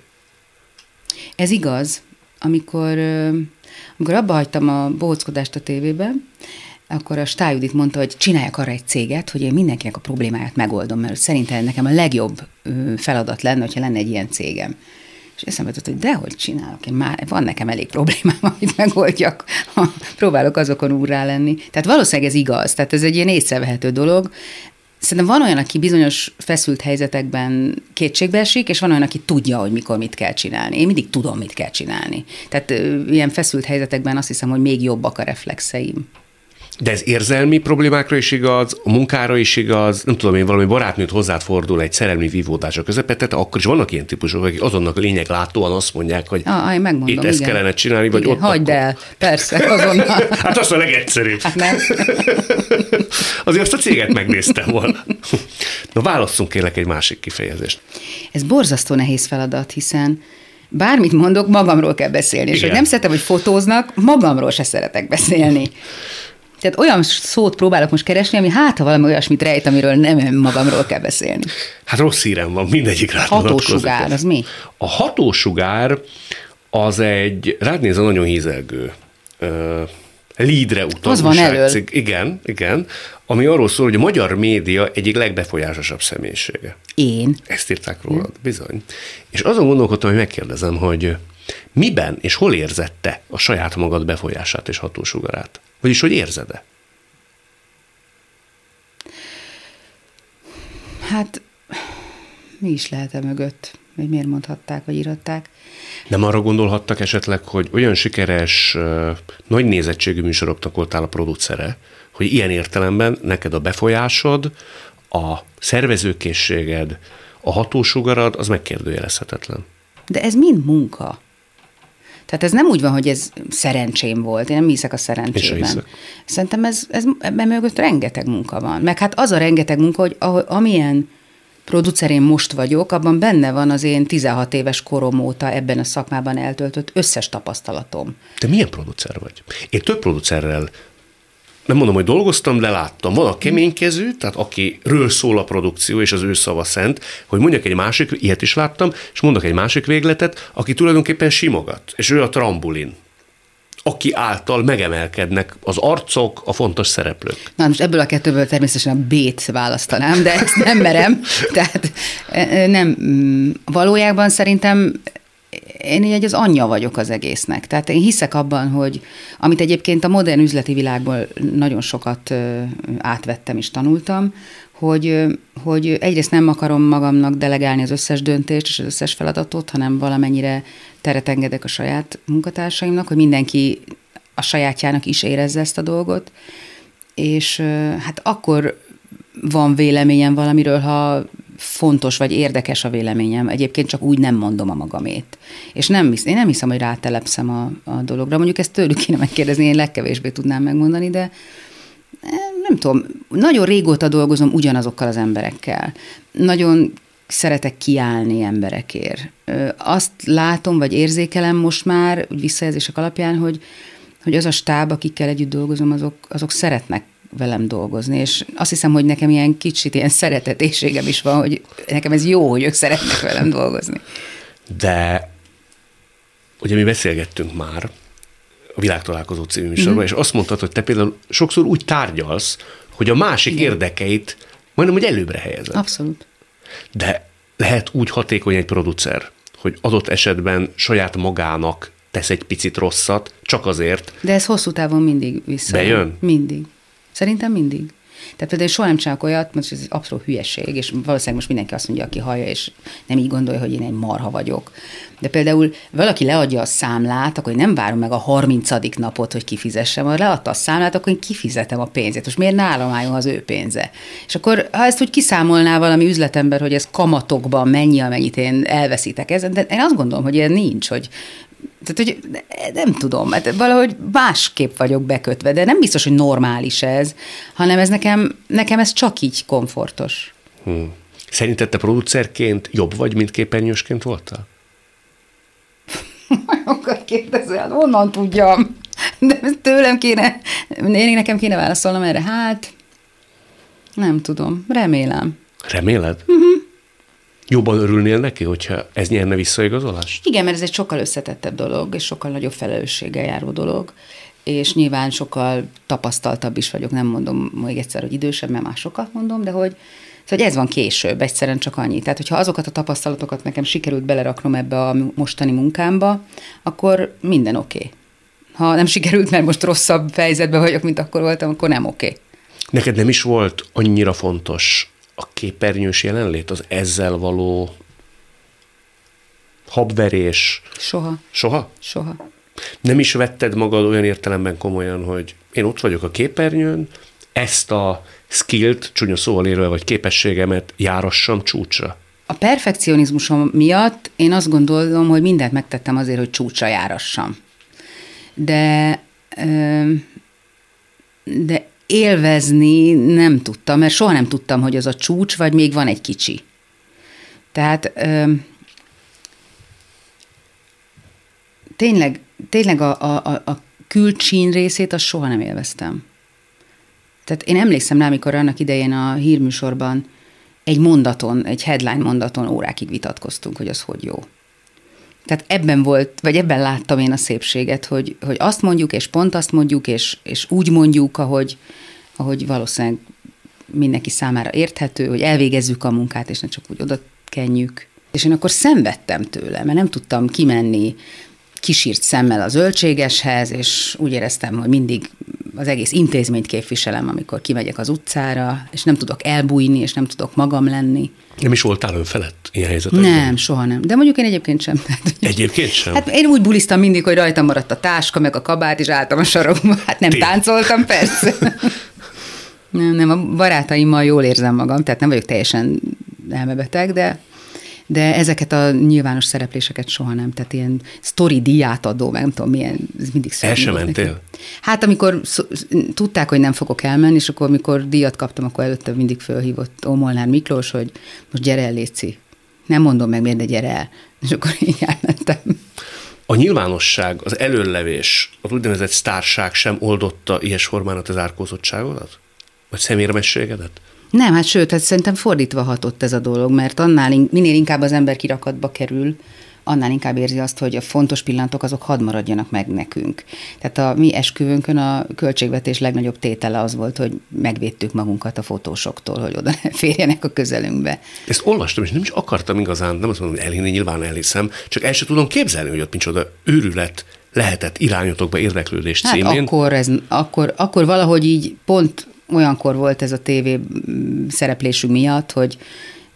Ez igaz. Amikor, amikor abba hagytam a bohockodást a tévében, akkor a Stájudit mondta, hogy csináljak arra egy céget, hogy én mindenkinek a problémáját megoldom, mert szerintem nekem a legjobb feladat lenne, hogyha lenne egy ilyen cégem. És eszembe jutott, hogy dehogy csinálok, én már van nekem elég problémám, amit megoldjak, ha próbálok azokon úrrá lenni. Tehát valószínűleg ez igaz, tehát ez egy ilyen észrevehető dolog. Szerintem van olyan, aki bizonyos feszült helyzetekben kétségbe esik, és van olyan, aki tudja, hogy mikor mit kell csinálni. Én mindig tudom, mit kell csinálni. Tehát ilyen feszült helyzetekben azt hiszem, hogy még jobbak a reflexeim. De ez érzelmi problémákra is igaz, a munkára is igaz, nem tudom én, valami barátnőt hozzád fordul egy szerelmi vívódása közepette, tehát akkor is vannak ilyen típusok, akik azonnak lényeg látóan azt mondják, hogy ah, megmondom, itt ezt igen. kellene csinálni, vagy igen, ott Hagyd akkor... el, persze, azonnal. hát az a legegyszerűbb. Hát nem. Azért azt a céget megnéztem volna. Na válasszunk kérlek egy másik kifejezést. Ez borzasztó nehéz feladat, hiszen bármit mondok, magamról kell beszélni. Igen. És hogy nem szeretem, hogy fotóznak, magamról se szeretek beszélni. Tehát olyan szót próbálok most keresni, ami hát, ha valami olyasmit rejt, amiről nem magamról kell beszélni. Hát rossz hírem van, mindegyik rá Hatósugár, az mi? A hatósugár az egy, rád nézve nagyon hízelgő leadre utaló Az van elől. Igen, igen, ami arról szól, hogy a magyar média egyik legbefolyásosabb személyisége. Én? Ezt írták rólad, hm. bizony. És azon gondolkodtam, hogy megkérdezem, hogy miben és hol érzette a saját magad befolyását és hatósugarát? Vagyis, hogy érzed-e? Hát, mi is lehet-e mögött? Vagy miért mondhatták, vagy írhatták? Nem arra gondolhattak esetleg, hogy olyan sikeres, nagy nézettségű műsoroknak voltál a producere, hogy ilyen értelemben neked a befolyásod, a szervezőkészséged, a hatósugarad, az megkérdőjelezhetetlen. De ez mind munka. Tehát ez nem úgy van, hogy ez szerencsém volt, én nem hiszek a szerencsében. Szerintem ez, ez ebben mögött rengeteg munka van. Meg hát az a rengeteg munka, hogy amilyen producer én most vagyok, abban benne van az én 16 éves korom óta ebben a szakmában eltöltött összes tapasztalatom. Te milyen producer vagy? Én több producerrel nem mondom, hogy dolgoztam, de láttam. Van a keménykező, tehát akiről szól a produkció, és az ő szava szent, hogy mondjak egy másik, ilyet is láttam, és mondok egy másik végletet, aki tulajdonképpen simogat, és ő a trambulin aki által megemelkednek az arcok, a fontos szereplők. Na most ebből a kettőből természetesen a B-t választanám, de ezt nem merem. Tehát nem, mm, valójában szerintem én így az anyja vagyok az egésznek. Tehát én hiszek abban, hogy amit egyébként a modern üzleti világból nagyon sokat átvettem és tanultam, hogy, hogy egyrészt nem akarom magamnak delegálni az összes döntést és az összes feladatot, hanem valamennyire teret engedek a saját munkatársaimnak, hogy mindenki a sajátjának is érezze ezt a dolgot, és hát akkor van véleményem valamiről, ha fontos vagy érdekes a véleményem. Egyébként csak úgy nem mondom a magamét. És nem, hisz, én nem hiszem, hogy rátelepszem a, a dologra. Mondjuk ezt tőlük kéne megkérdezni, én legkevésbé tudnám megmondani, de nem tudom, nagyon régóta dolgozom ugyanazokkal az emberekkel. Nagyon szeretek kiállni emberekért. Azt látom, vagy érzékelem most már, visszajelzések alapján, hogy, hogy az a stáb, akikkel együtt dolgozom, azok, azok szeretnek velem dolgozni, és azt hiszem, hogy nekem ilyen kicsit ilyen szeretetéségem is van, hogy nekem ez jó, hogy ők szeretnek velem dolgozni. De ugye mi beszélgettünk már a Világtalálkozó című műsorban, mm-hmm. és azt mondtad, hogy te például sokszor úgy tárgyalsz, hogy a másik Igen. érdekeit majdnem, hogy előbbre helyezed. Abszolút. De lehet úgy hatékony egy producer, hogy adott esetben saját magának tesz egy picit rosszat, csak azért. De ez hosszú távon mindig vissza. Bejön? Mindig. Szerintem mindig. Tehát például soha nem csinálok olyat, most ez egy abszolút hülyeség, és valószínűleg most mindenki azt mondja, aki hallja, és nem így gondolja, hogy én egy marha vagyok. De például valaki leadja a számlát, akkor én nem várom meg a 30. napot, hogy kifizessem. Ha leadta a számlát, akkor én kifizetem a pénzét. Most miért nálam álljon az ő pénze? És akkor, ha ezt úgy kiszámolná valami üzletember, hogy ez kamatokban mennyi, amennyit én elveszítek ezen, de én azt gondolom, hogy ilyen nincs, hogy tehát, hogy nem tudom, mert hát valahogy másképp vagyok bekötve, de nem biztos, hogy normális ez, hanem ez nekem, nekem ez csak így komfortos. Hmm. Szerinted te producerként jobb vagy, mint képernyősként voltál? Akkor kérdezel, honnan tudjam? De tőlem kéne, én nekem kéne válaszolnom erre. Hát, nem tudom, remélem. Reméled? Uh-huh. Jobban örülnél neki, hogyha ez nyerne visszaigazolást? Igen, mert ez egy sokkal összetettebb dolog, és sokkal nagyobb felelősséggel járó dolog, és nyilván sokkal tapasztaltabb is vagyok, nem mondom még egyszer, hogy idősebb, mert másokat mondom, de hogy, Szóval ez van később, egyszerűen csak annyi. Tehát, hogyha azokat a tapasztalatokat nekem sikerült beleraknom ebbe a mostani munkámba, akkor minden oké. Okay. Ha nem sikerült, mert most rosszabb helyzetben vagyok, mint akkor voltam, akkor nem oké. Okay. Neked nem is volt annyira fontos a képernyős jelenlét, az ezzel való habverés? Soha. Soha? Soha. Nem is vetted magad olyan értelemben komolyan, hogy én ott vagyok a képernyőn, ezt a skillt, csúnya szóval érve, vagy képességemet járassam csúcsra? A perfekcionizmusom miatt én azt gondolom, hogy mindent megtettem azért, hogy csúcsra járassam. De, de élvezni nem tudtam, mert soha nem tudtam, hogy az a csúcs, vagy még van egy kicsi. Tehát tényleg, tényleg a, a, a külcsín részét azt soha nem élveztem. Tehát én emlékszem rá, amikor annak idején a hírműsorban egy mondaton, egy headline mondaton órákig vitatkoztunk, hogy az hogy jó. Tehát ebben volt, vagy ebben láttam én a szépséget, hogy, hogy azt mondjuk, és pont azt mondjuk, és, és úgy mondjuk, ahogy, ahogy valószínűleg mindenki számára érthető, hogy elvégezzük a munkát, és ne csak úgy oda kenjük. És én akkor szenvedtem tőle, mert nem tudtam kimenni kisírt szemmel az zöldségeshez, és úgy éreztem, hogy mindig az egész intézményt képviselem, amikor kimegyek az utcára, és nem tudok elbújni, és nem tudok magam lenni. Nem is voltál felett ilyen helyzetekben? Nem, soha nem. De mondjuk én egyébként sem. Egyébként sem? Hát én úgy bulisztam mindig, hogy rajtam maradt a táska, meg a kabát, és álltam a sarokba. Hát nem Té. táncoltam, persze. nem, nem, a barátaimmal jól érzem magam, tehát nem vagyok teljesen elmebeteg, de de ezeket a nyilvános szerepléseket soha nem, tehát ilyen sztori díját adó, meg nem tudom milyen, ez mindig El sem mentél? Hát amikor tudták, hogy nem fogok elmenni, és akkor amikor díjat kaptam, akkor előtte mindig fölhívott Ómolnár Miklós, hogy most gyere el, Léci. Nem mondom meg miért, de gyere el. És akkor így elmentem. a nyilvánosság, az előlevés, az úgynevezett sztárság sem oldotta ilyes formán a te zárkózottságodat? Vagy szemérmességedet? Nem, hát sőt, hát szerintem fordítva hatott ez a dolog, mert annál, minél inkább az ember kirakatba kerül, annál inkább érzi azt, hogy a fontos pillanatok azok hadd maradjanak meg nekünk. Tehát a mi esküvőnkön a költségvetés legnagyobb tétele az volt, hogy megvédtük magunkat a fotósoktól, hogy oda ne férjenek a közelünkbe. Ezt olvastam, és nem is akartam igazán, nem azt mondom, hogy elhinni, nyilván elhiszem, csak el sem tudom képzelni, hogy ott micsoda őrület lehetett irányotokba érdeklődés hát címén. Akkor, ez, akkor, akkor valahogy így pont olyankor volt ez a tévé szereplésünk miatt, hogy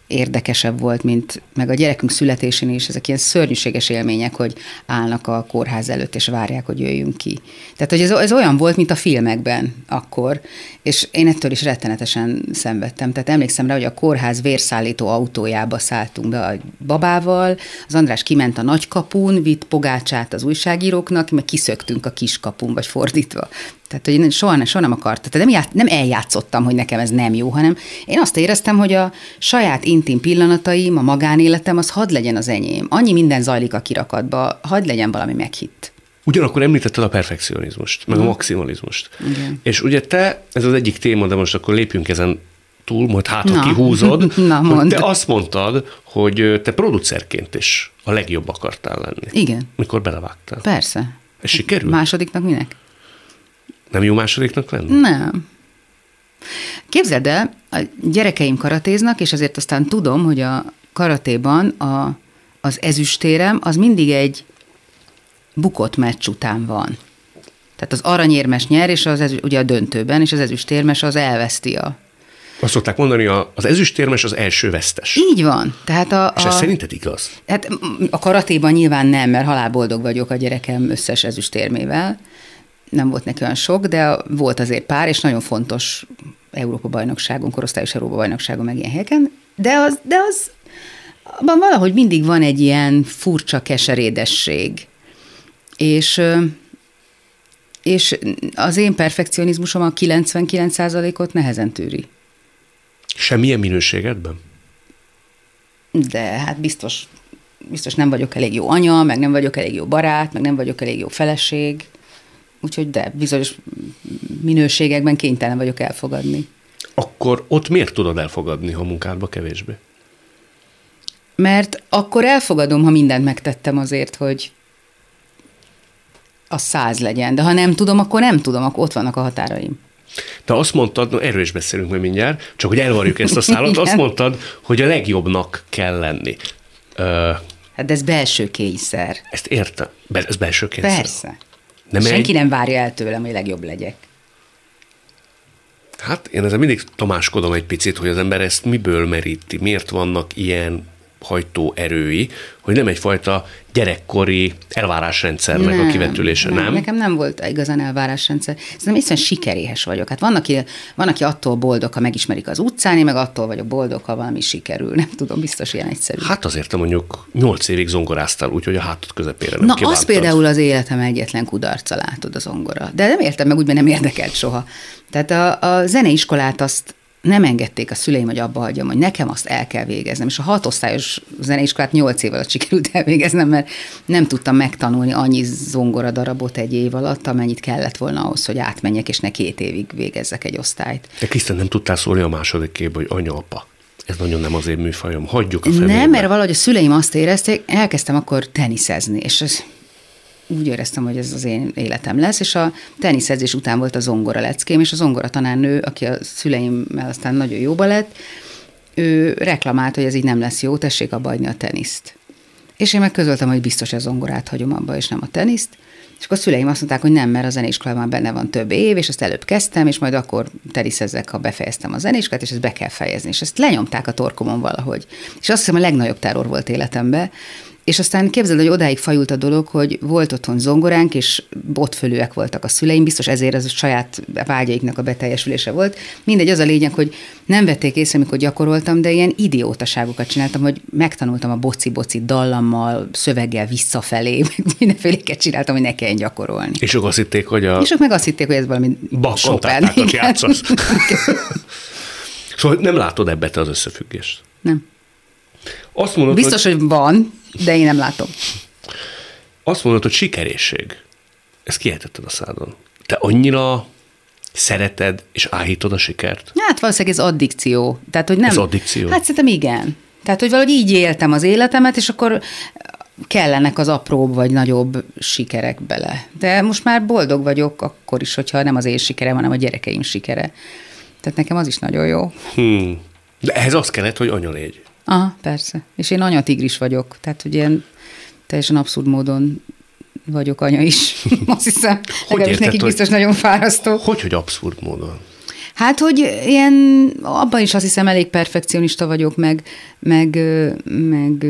érdekesebb volt, mint meg a gyerekünk születésén is, ezek ilyen szörnyűséges élmények, hogy állnak a kórház előtt, és várják, hogy jöjjünk ki. Tehát, hogy ez, ez olyan volt, mint a filmekben akkor, és én ettől is rettenetesen szenvedtem. Tehát emlékszem rá, hogy a kórház vérszállító autójába szálltunk be a babával, az András kiment a nagykapun, vitt pogácsát az újságíróknak, meg kiszöktünk a kiskapun, vagy fordítva. Tehát, hogy én soha, soha nem akartam. Tehát nem, ját, nem eljátszottam, hogy nekem ez nem jó, hanem én azt éreztem, hogy a saját intim pillanataim, a magánéletem, az hadd legyen az enyém. Annyi minden zajlik a kirakatba, hadd legyen valami meghitt. Ugyanakkor említetted a perfekcionizmust, meg a mhm. maximalizmust. Igen. És ugye te, ez az egyik téma, de most akkor lépjünk ezen túl, majd hát, ha kihúzod, Na, hogy te azt mondtad, hogy te producerként is a legjobb akartál lenni. Igen. Mikor belevágtál. Persze. Ez sikerült? Másodiknak minek? Nem jó másodiknak lenni? Nem. Képzeld el, a gyerekeim karatéznak, és azért aztán tudom, hogy a karatéban a, az ezüstérem az mindig egy bukott meccs után van. Tehát az aranyérmes nyer, és az ezü, ugye a döntőben, és az ezüstérmes az elveszti a... Azt szokták mondani, az ezüstérmes az első vesztes. Így van. Tehát a, és ez a, szerinted igaz? Hát a karatéban nyilván nem, mert halálboldog vagyok a gyerekem összes ezüstérmével. Nem volt neki olyan sok, de volt azért pár, és nagyon fontos Európa-bajnokságon, korosztályos Európa-bajnokságon, meg ilyen helyeken. De az, de az abban valahogy mindig van egy ilyen furcsa keserédesség. És, és az én perfekcionizmusom a 99%-ot nehezen tűri. Semmilyen minőségedben? De hát biztos, biztos nem vagyok elég jó anya, meg nem vagyok elég jó barát, meg nem vagyok elég jó feleség. Úgyhogy de, bizonyos minőségekben kénytelen vagyok elfogadni. Akkor ott miért tudod elfogadni, ha munkádba kevésbé? Mert akkor elfogadom, ha mindent megtettem azért, hogy a száz legyen. De ha nem tudom, akkor nem tudom, akkor ott vannak a határaim. Te azt mondtad, no, erről is beszélünk majd mindjárt, csak hogy elvarjuk ezt a szállat, azt mondtad, hogy a legjobbnak kell lenni. Ö, hát de ez belső kényszer. Ezt értem. Ez belső kényszer. Persze. Nem Senki egy... nem várja el tőlem, hogy legjobb legyek. Hát én ezzel mindig tomáskodom egy picit, hogy az ember ezt miből meríti, miért vannak ilyen hajtó erői, hogy nem egyfajta gyerekkori elvárásrendszernek nem, a kivetülése, nem, nem? Nekem nem volt igazán elvárásrendszer. Szerintem iszonyat sikeréhes vagyok. Hát van aki, van, aki attól boldog, ha megismerik az utcán, én meg attól vagyok boldog, ha valami sikerül. Nem tudom, biztos ilyen egyszerű. Hát azért te mondjuk nyolc évig zongoráztál, úgyhogy a hátad közepére nem Na, kívántad. az például az életem egyetlen kudarca, látod a zongora. De nem értem meg úgy, mert nem érdekelt soha. Tehát a, a zeneiskolát azt nem engedték a szüleim, hogy abba hagyjam, hogy nekem azt el kell végeznem. És a hatosztályos zeneiskolát nyolc év alatt sikerült elvégeznem, mert nem tudtam megtanulni annyi zongora darabot egy év alatt, amennyit kellett volna ahhoz, hogy átmenjek, és ne két évig végezzek egy osztályt. De Krisztán nem tudtál szólni a második képbe, hogy anya, apa. Ez nagyon nem az én műfajom. Hagyjuk a felébe. Nem, mert valahogy a szüleim azt érezték, elkezdtem akkor teniszezni, és ez úgy éreztem, hogy ez az én életem lesz, és a teniszezés után volt a zongora leckém, és a zongora tanárnő, aki a szüleimmel aztán nagyon jóba lett, ő reklamált, hogy ez így nem lesz jó, tessék abba a teniszt. És én meg közöltem, hogy biztos a zongorát hagyom abba, és nem a teniszt. És akkor a szüleim azt mondták, hogy nem, mert a zenéskolában benne van több év, és azt előbb kezdtem, és majd akkor teniszezzek, ha befejeztem a zenéskolát, és ezt be kell fejezni. És ezt lenyomták a torkomon valahogy. És azt hiszem a legnagyobb terror volt életemben, és aztán képzeld, hogy odáig fajult a dolog, hogy volt otthon zongoránk, és botfölőek voltak a szüleim, biztos ezért az a saját vágyaiknak a beteljesülése volt. Mindegy, az a lényeg, hogy nem vették észre, amikor gyakoroltam, de ilyen idiótaságokat csináltam, hogy megtanultam a boci-boci dallammal, szöveggel visszafelé, mindenféléket csináltam, hogy ne kelljen gyakorolni. És ők azt hitték, hogy a... És ők meg azt hitték, hogy ez valami Chopin. játszasz. szóval nem látod ebbe te az összefüggést? Nem. Azt mondod, Biztos, hogy... hogy van, de én nem látom. Azt mondod, hogy sikerészség. Ezt kiejtetted a szádon. Te annyira szereted és áhítod a sikert? Hát valószínűleg ez addikció. Tehát, hogy nem, Ez addikció? Hát szerintem igen. Tehát, hogy valahogy így éltem az életemet, és akkor kellenek az apróbb vagy nagyobb sikerek bele. De most már boldog vagyok akkor is, hogyha nem az én sikerem, hanem a gyerekeim sikere. Tehát nekem az is nagyon jó. Hmm. De ehhez az kellett, hogy anya légy. Aha, persze. És én anyatigris vagyok, tehát hogy ilyen teljesen abszurd módon vagyok anya is. Azt hiszem, legalábbis érted, nekik hogy- biztos nagyon fárasztó. Hogy, hogy abszurd módon? Hát, hogy ilyen, abban is azt hiszem elég perfekcionista vagyok, meg, meg, meg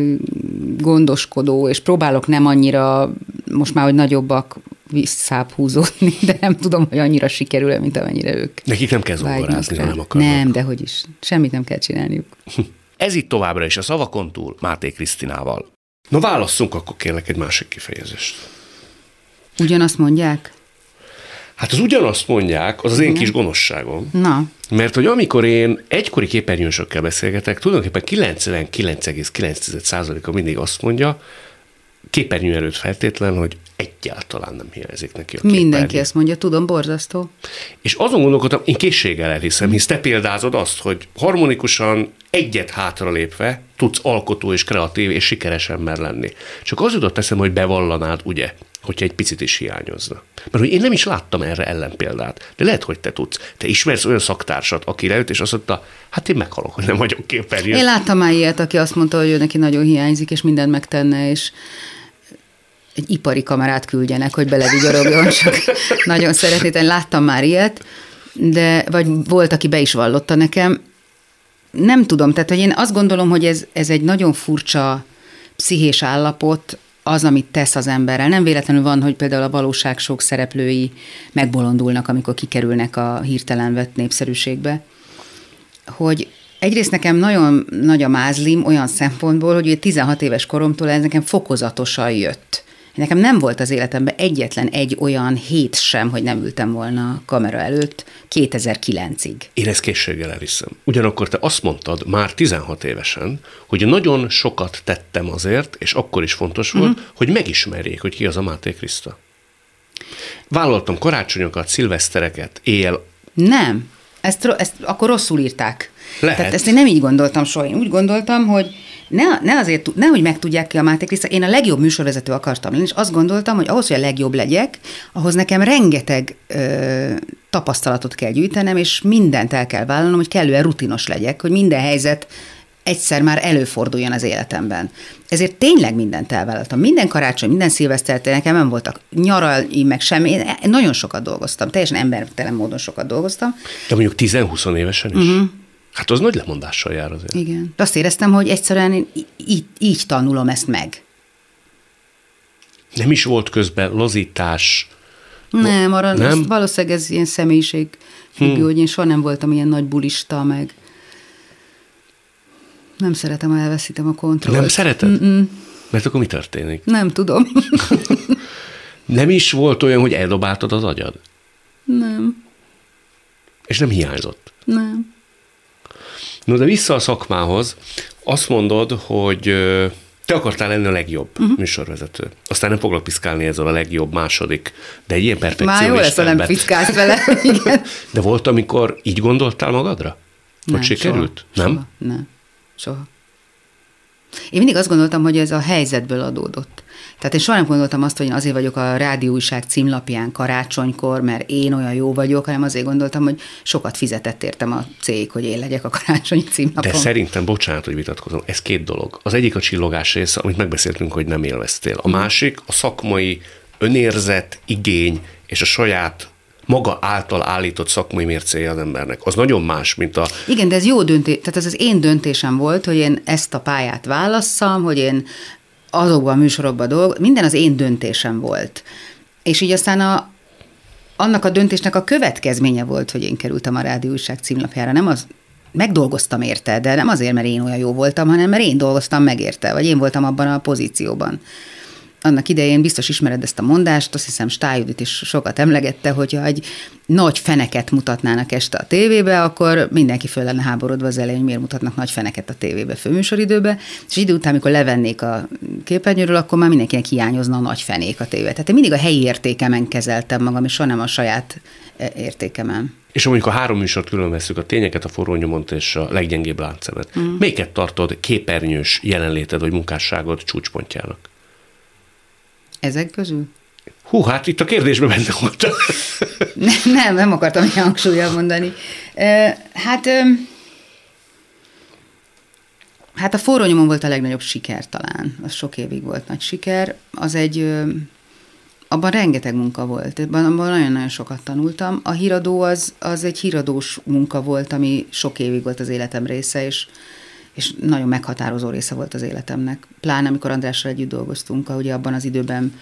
gondoskodó, és próbálok nem annyira, most már, hogy nagyobbak, visszább húzódni, de nem tudom, hogy annyira sikerül mint amennyire ők. Nekik nem kell zongorázni, nem akarnak. Nem, de hogy is. Semmit nem kell csinálniuk. Ez itt továbbra is a szavakon túl Máté Krisztinával. Na válasszunk akkor kérlek egy másik kifejezést. Ugyanazt mondják? Hát az ugyanazt mondják, az az én kis gonoszságom. Na, Mert hogy amikor én egykori képernyősökkel beszélgetek, tulajdonképpen 99,9%-a mindig azt mondja, képernyő előtt feltétlen, hogy egyáltalán nem hiányzik neki a képernyő. mindenki ezt mondja, tudom, borzasztó. És azon gondolkodtam, én készséggel elhiszem, hisz te példázod azt, hogy harmonikusan egyet hátralépve tudsz alkotó és kreatív és sikeres ember lenni. Csak az jutott eszembe, hogy bevallanád, ugye, hogyha egy picit is hiányozna. Mert hogy én nem is láttam erre ellenpéldát, de lehet, hogy te tudsz. Te ismersz olyan szaktársat, aki leült, és azt mondta, hát én meghalok, hogy nem vagyok képernyő. Én láttam már ilyet, aki azt mondta, hogy ő neki nagyon hiányzik, és mindent megtenne, és egy ipari kamerát küldjenek, hogy belevigyorogjon, csak nagyon szeretné. Én láttam már ilyet, de vagy volt, aki be is vallotta nekem. Nem tudom, tehát hogy én azt gondolom, hogy ez, ez egy nagyon furcsa pszichés állapot, az, amit tesz az emberrel. Nem véletlenül van, hogy például a valóság sok szereplői megbolondulnak, amikor kikerülnek a hirtelen vett népszerűségbe hogy egyrészt nekem nagyon nagy a mázlim olyan szempontból, hogy ugye 16 éves koromtól ez nekem fokozatosan jött. Nekem nem volt az életemben egyetlen egy olyan hét sem, hogy nem ültem volna a kamera előtt 2009-ig. Én ezt készséggel elhiszem. Ugyanakkor te azt mondtad már 16 évesen, hogy nagyon sokat tettem azért, és akkor is fontos volt, uh-huh. hogy megismerjék, hogy ki az a Máté Kriszta. Vállaltam karácsonyokat, szilvesztereket, éjjel. Nem, ezt, ezt akkor rosszul írták. Lehet. Tehát ezt én nem így gondoltam soha. Én úgy gondoltam, hogy ne, ne azért, nehogy megtudják ki a Máté Kriszta, én a legjobb műsorvezető akartam lenni, és azt gondoltam, hogy ahhoz, hogy a legjobb legyek, ahhoz nekem rengeteg ö, tapasztalatot kell gyűjtenem, és mindent el kell vállalnom, hogy kellően rutinos legyek, hogy minden helyzet egyszer már előforduljon az életemben. Ezért tényleg mindent elvállaltam. Minden karácsony, minden szilvesztert nekem nem voltak nyaralni, meg semmi. Én nagyon sokat dolgoztam, teljesen embertelen módon sokat dolgoztam. De mondjuk 10-20 évesen is. Uh-huh. Hát az nagy lemondással jár azért. Igen. Azt éreztem, hogy egyszerűen én így, így tanulom ezt meg. Nem is volt közben lazítás. Nem, arra nem? nem? valószínűleg ez ilyen személyiség függő, hmm. hogy én soha nem voltam ilyen nagy bulista, meg nem szeretem, ha elveszítem a kontrollt. Nem szereted? Mm-mm. Mert akkor mi történik? Nem tudom. Nem is volt olyan, hogy eldobáltad az agyad? nem, És nem hiányzott? nem. No, de vissza a szakmához, azt mondod, hogy te akartál lenni a legjobb uh-huh. műsorvezető. Aztán nem foglak piszkálni ezzel a legjobb második, de egy ilyen Már perfekcionista jó lesz, ha nem piszkálsz vele. Igen. De volt, amikor így gondoltál magadra? Hogy Nem, sikerült? Soha, nem? Soha, nem, soha. Én mindig azt gondoltam, hogy ez a helyzetből adódott. Tehát én soha nem gondoltam azt, hogy én azért vagyok a rádióújság címlapján karácsonykor, mert én olyan jó vagyok, hanem azért gondoltam, hogy sokat fizetett értem a cég, hogy én legyek a karácsonyi címlapon. De szerintem, bocsánat, hogy vitatkozom, ez két dolog. Az egyik a csillogás része, amit megbeszéltünk, hogy nem élveztél. A másik a szakmai önérzet, igény és a saját maga által állított szakmai mércéje az embernek. Az nagyon más, mint a Igen, de ez jó döntés, tehát ez az én döntésem volt, hogy én ezt a pályát válasszam, hogy én azokban a műsorokban dolgozom, minden az én döntésem volt. És így aztán a, annak a döntésnek a következménye volt, hogy én kerültem a rádióújság címlapjára. Nem az, megdolgoztam érte, de nem azért, mert én olyan jó voltam, hanem mert én dolgoztam meg érte, vagy én voltam abban a pozícióban. Annak idején biztos ismered ezt a mondást, azt hiszem Stájudit is sokat emlegette, hogyha egy nagy feneket mutatnának este a tévébe, akkor mindenki föl lenne háborodva az elején, hogy miért mutatnak nagy feneket a tévébe főműsoridőbe, és idő után, amikor levennék a képernyőről, akkor már mindenkinek hiányozna a nagy fenék a tévé. Tehát én mindig a helyi értékemen kezeltem magam, és soha nem a saját e, értékemen. És ha mondjuk a három műsort külön veszük, a tényeket, a forró nyomont és a leggyengébb láncemet, mm. melyiket tartod képernyős jelenléted vagy munkásságod csúcspontjának? Ezek közül? Hú, hát itt a kérdésben benne volt. nem, nem, nem akartam ilyen hangsúlyjal mondani. Hát, hát a forró volt a legnagyobb siker talán. Az sok évig volt nagy siker. Az egy, abban rengeteg munka volt. Abban, abban nagyon-nagyon sokat tanultam. A híradó az, az egy híradós munka volt, ami sok évig volt az életem része, és és nagyon meghatározó része volt az életemnek. Pláne amikor Andrással együtt dolgoztunk, ugye abban az időben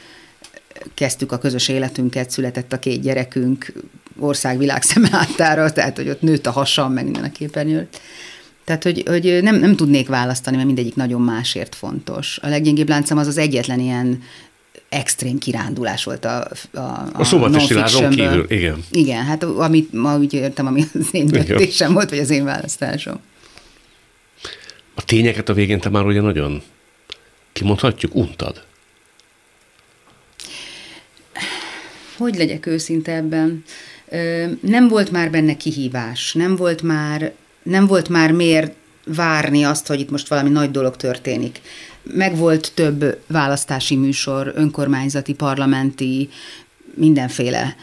kezdtük a közös életünket, született a két gyerekünk ország-világ szemlátára, tehát hogy ott nőtt a hasam, meg minden a képernyőt. Tehát, hogy, hogy nem, nem tudnék választani, mert mindegyik nagyon másért fontos. A leggyengébb láncem az az egyetlen ilyen extrém kirándulás volt a A, a, a szobatesti kívül, igen. Igen, hát amit ma úgy értem, ami az én döntésem volt, vagy az én választásom. A tényeket a végén te már ugye nagyon kimondhatjuk, untad. Hogy legyek őszinte ebben? Nem volt már benne kihívás, nem volt már, nem volt már miért várni azt, hogy itt most valami nagy dolog történik. Meg volt több választási műsor, önkormányzati, parlamenti, mindenféle.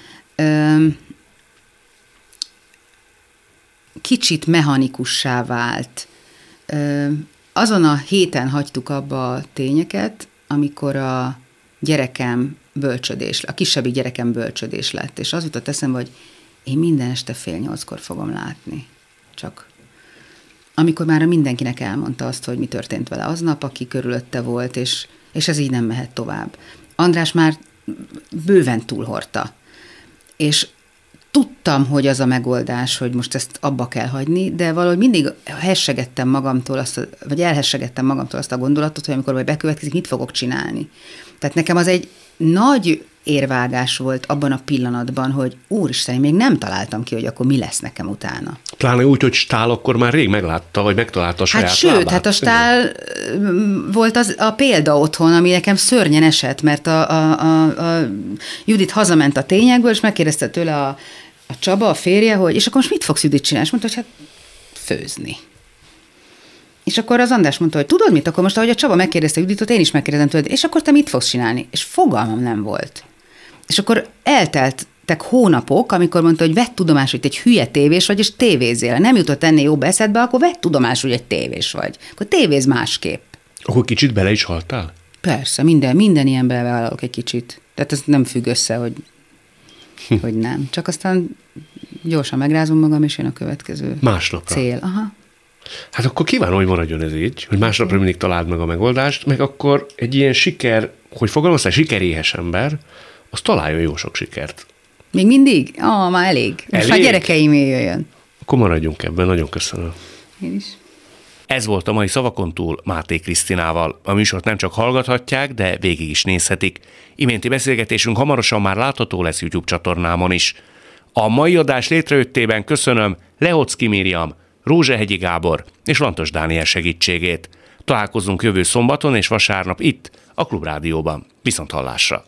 Kicsit mechanikussá vált azon a héten hagytuk abba a tényeket, amikor a gyerekem bölcsödés, a kisebbi gyerekem bölcsödés lett, és az jutott eszembe, hogy én minden este fél nyolckor fogom látni. Csak amikor már mindenkinek elmondta azt, hogy mi történt vele aznap, aki körülötte volt, és, és ez így nem mehet tovább. András már bőven túlhorta. És tudtam, hogy az a megoldás, hogy most ezt abba kell hagyni, de valahogy mindig hessegettem magamtól azt, a, vagy elhessegettem magamtól azt a gondolatot, hogy amikor majd bekövetkezik, mit fogok csinálni. Tehát nekem az egy nagy érvágás volt abban a pillanatban, hogy úristen, még nem találtam ki, hogy akkor mi lesz nekem utána. Pláne úgy, hogy Stál akkor már rég meglátta, vagy megtalálta a saját Hát sőt, lábát. hát a Stál volt az, a példa otthon, ami nekem szörnyen esett, mert a, a, a, a Judit hazament a tényekből, és megkérdezte tőle a a Csaba, a férje, hogy és akkor most mit fogsz Judit csinálni? És mondta, hogy hát főzni. És akkor az András mondta, hogy tudod mit, akkor most, ahogy a Csaba megkérdezte Juditot, én is megkérdezem tőled, és akkor te mit fogsz csinálni? És fogalmam nem volt. És akkor elteltek hónapok, amikor mondta, hogy vett tudomás, hogy egy hülye tévés vagy, és tévézél. Nem jutott ennél jobb eszedbe, akkor vett tudomás, hogy egy tévés vagy. Akkor tévéz másképp. Akkor kicsit bele is haltál? Persze, minden, minden ilyen belevállalok egy kicsit. Tehát ez nem függ össze, hogy hogy nem. Csak aztán gyorsan megrázom magam, és jön a következő Másnapra. cél. Aha. Hát akkor kívánom, hogy maradjon ez így, hogy másnapra mindig találd meg a megoldást, meg akkor egy ilyen siker, hogy fogalmaztál, sikeréhes ember, az találjon jó sok sikert. Még mindig? Ah, már elég. Most elég? már gyerekeim jöjjön. Akkor maradjunk ebben, nagyon köszönöm. Én is. Ez volt a mai Szavakon túl Máté Krisztinával. A műsort nem csak hallgathatják, de végig is nézhetik. Iménti beszélgetésünk hamarosan már látható lesz YouTube csatornámon is. A mai adás létrejöttében köszönöm Leocki Miriam, Rózsehegyi Gábor és Lantos Dániel segítségét. Találkozunk jövő szombaton és vasárnap itt, a Klubrádióban. Viszont hallásra!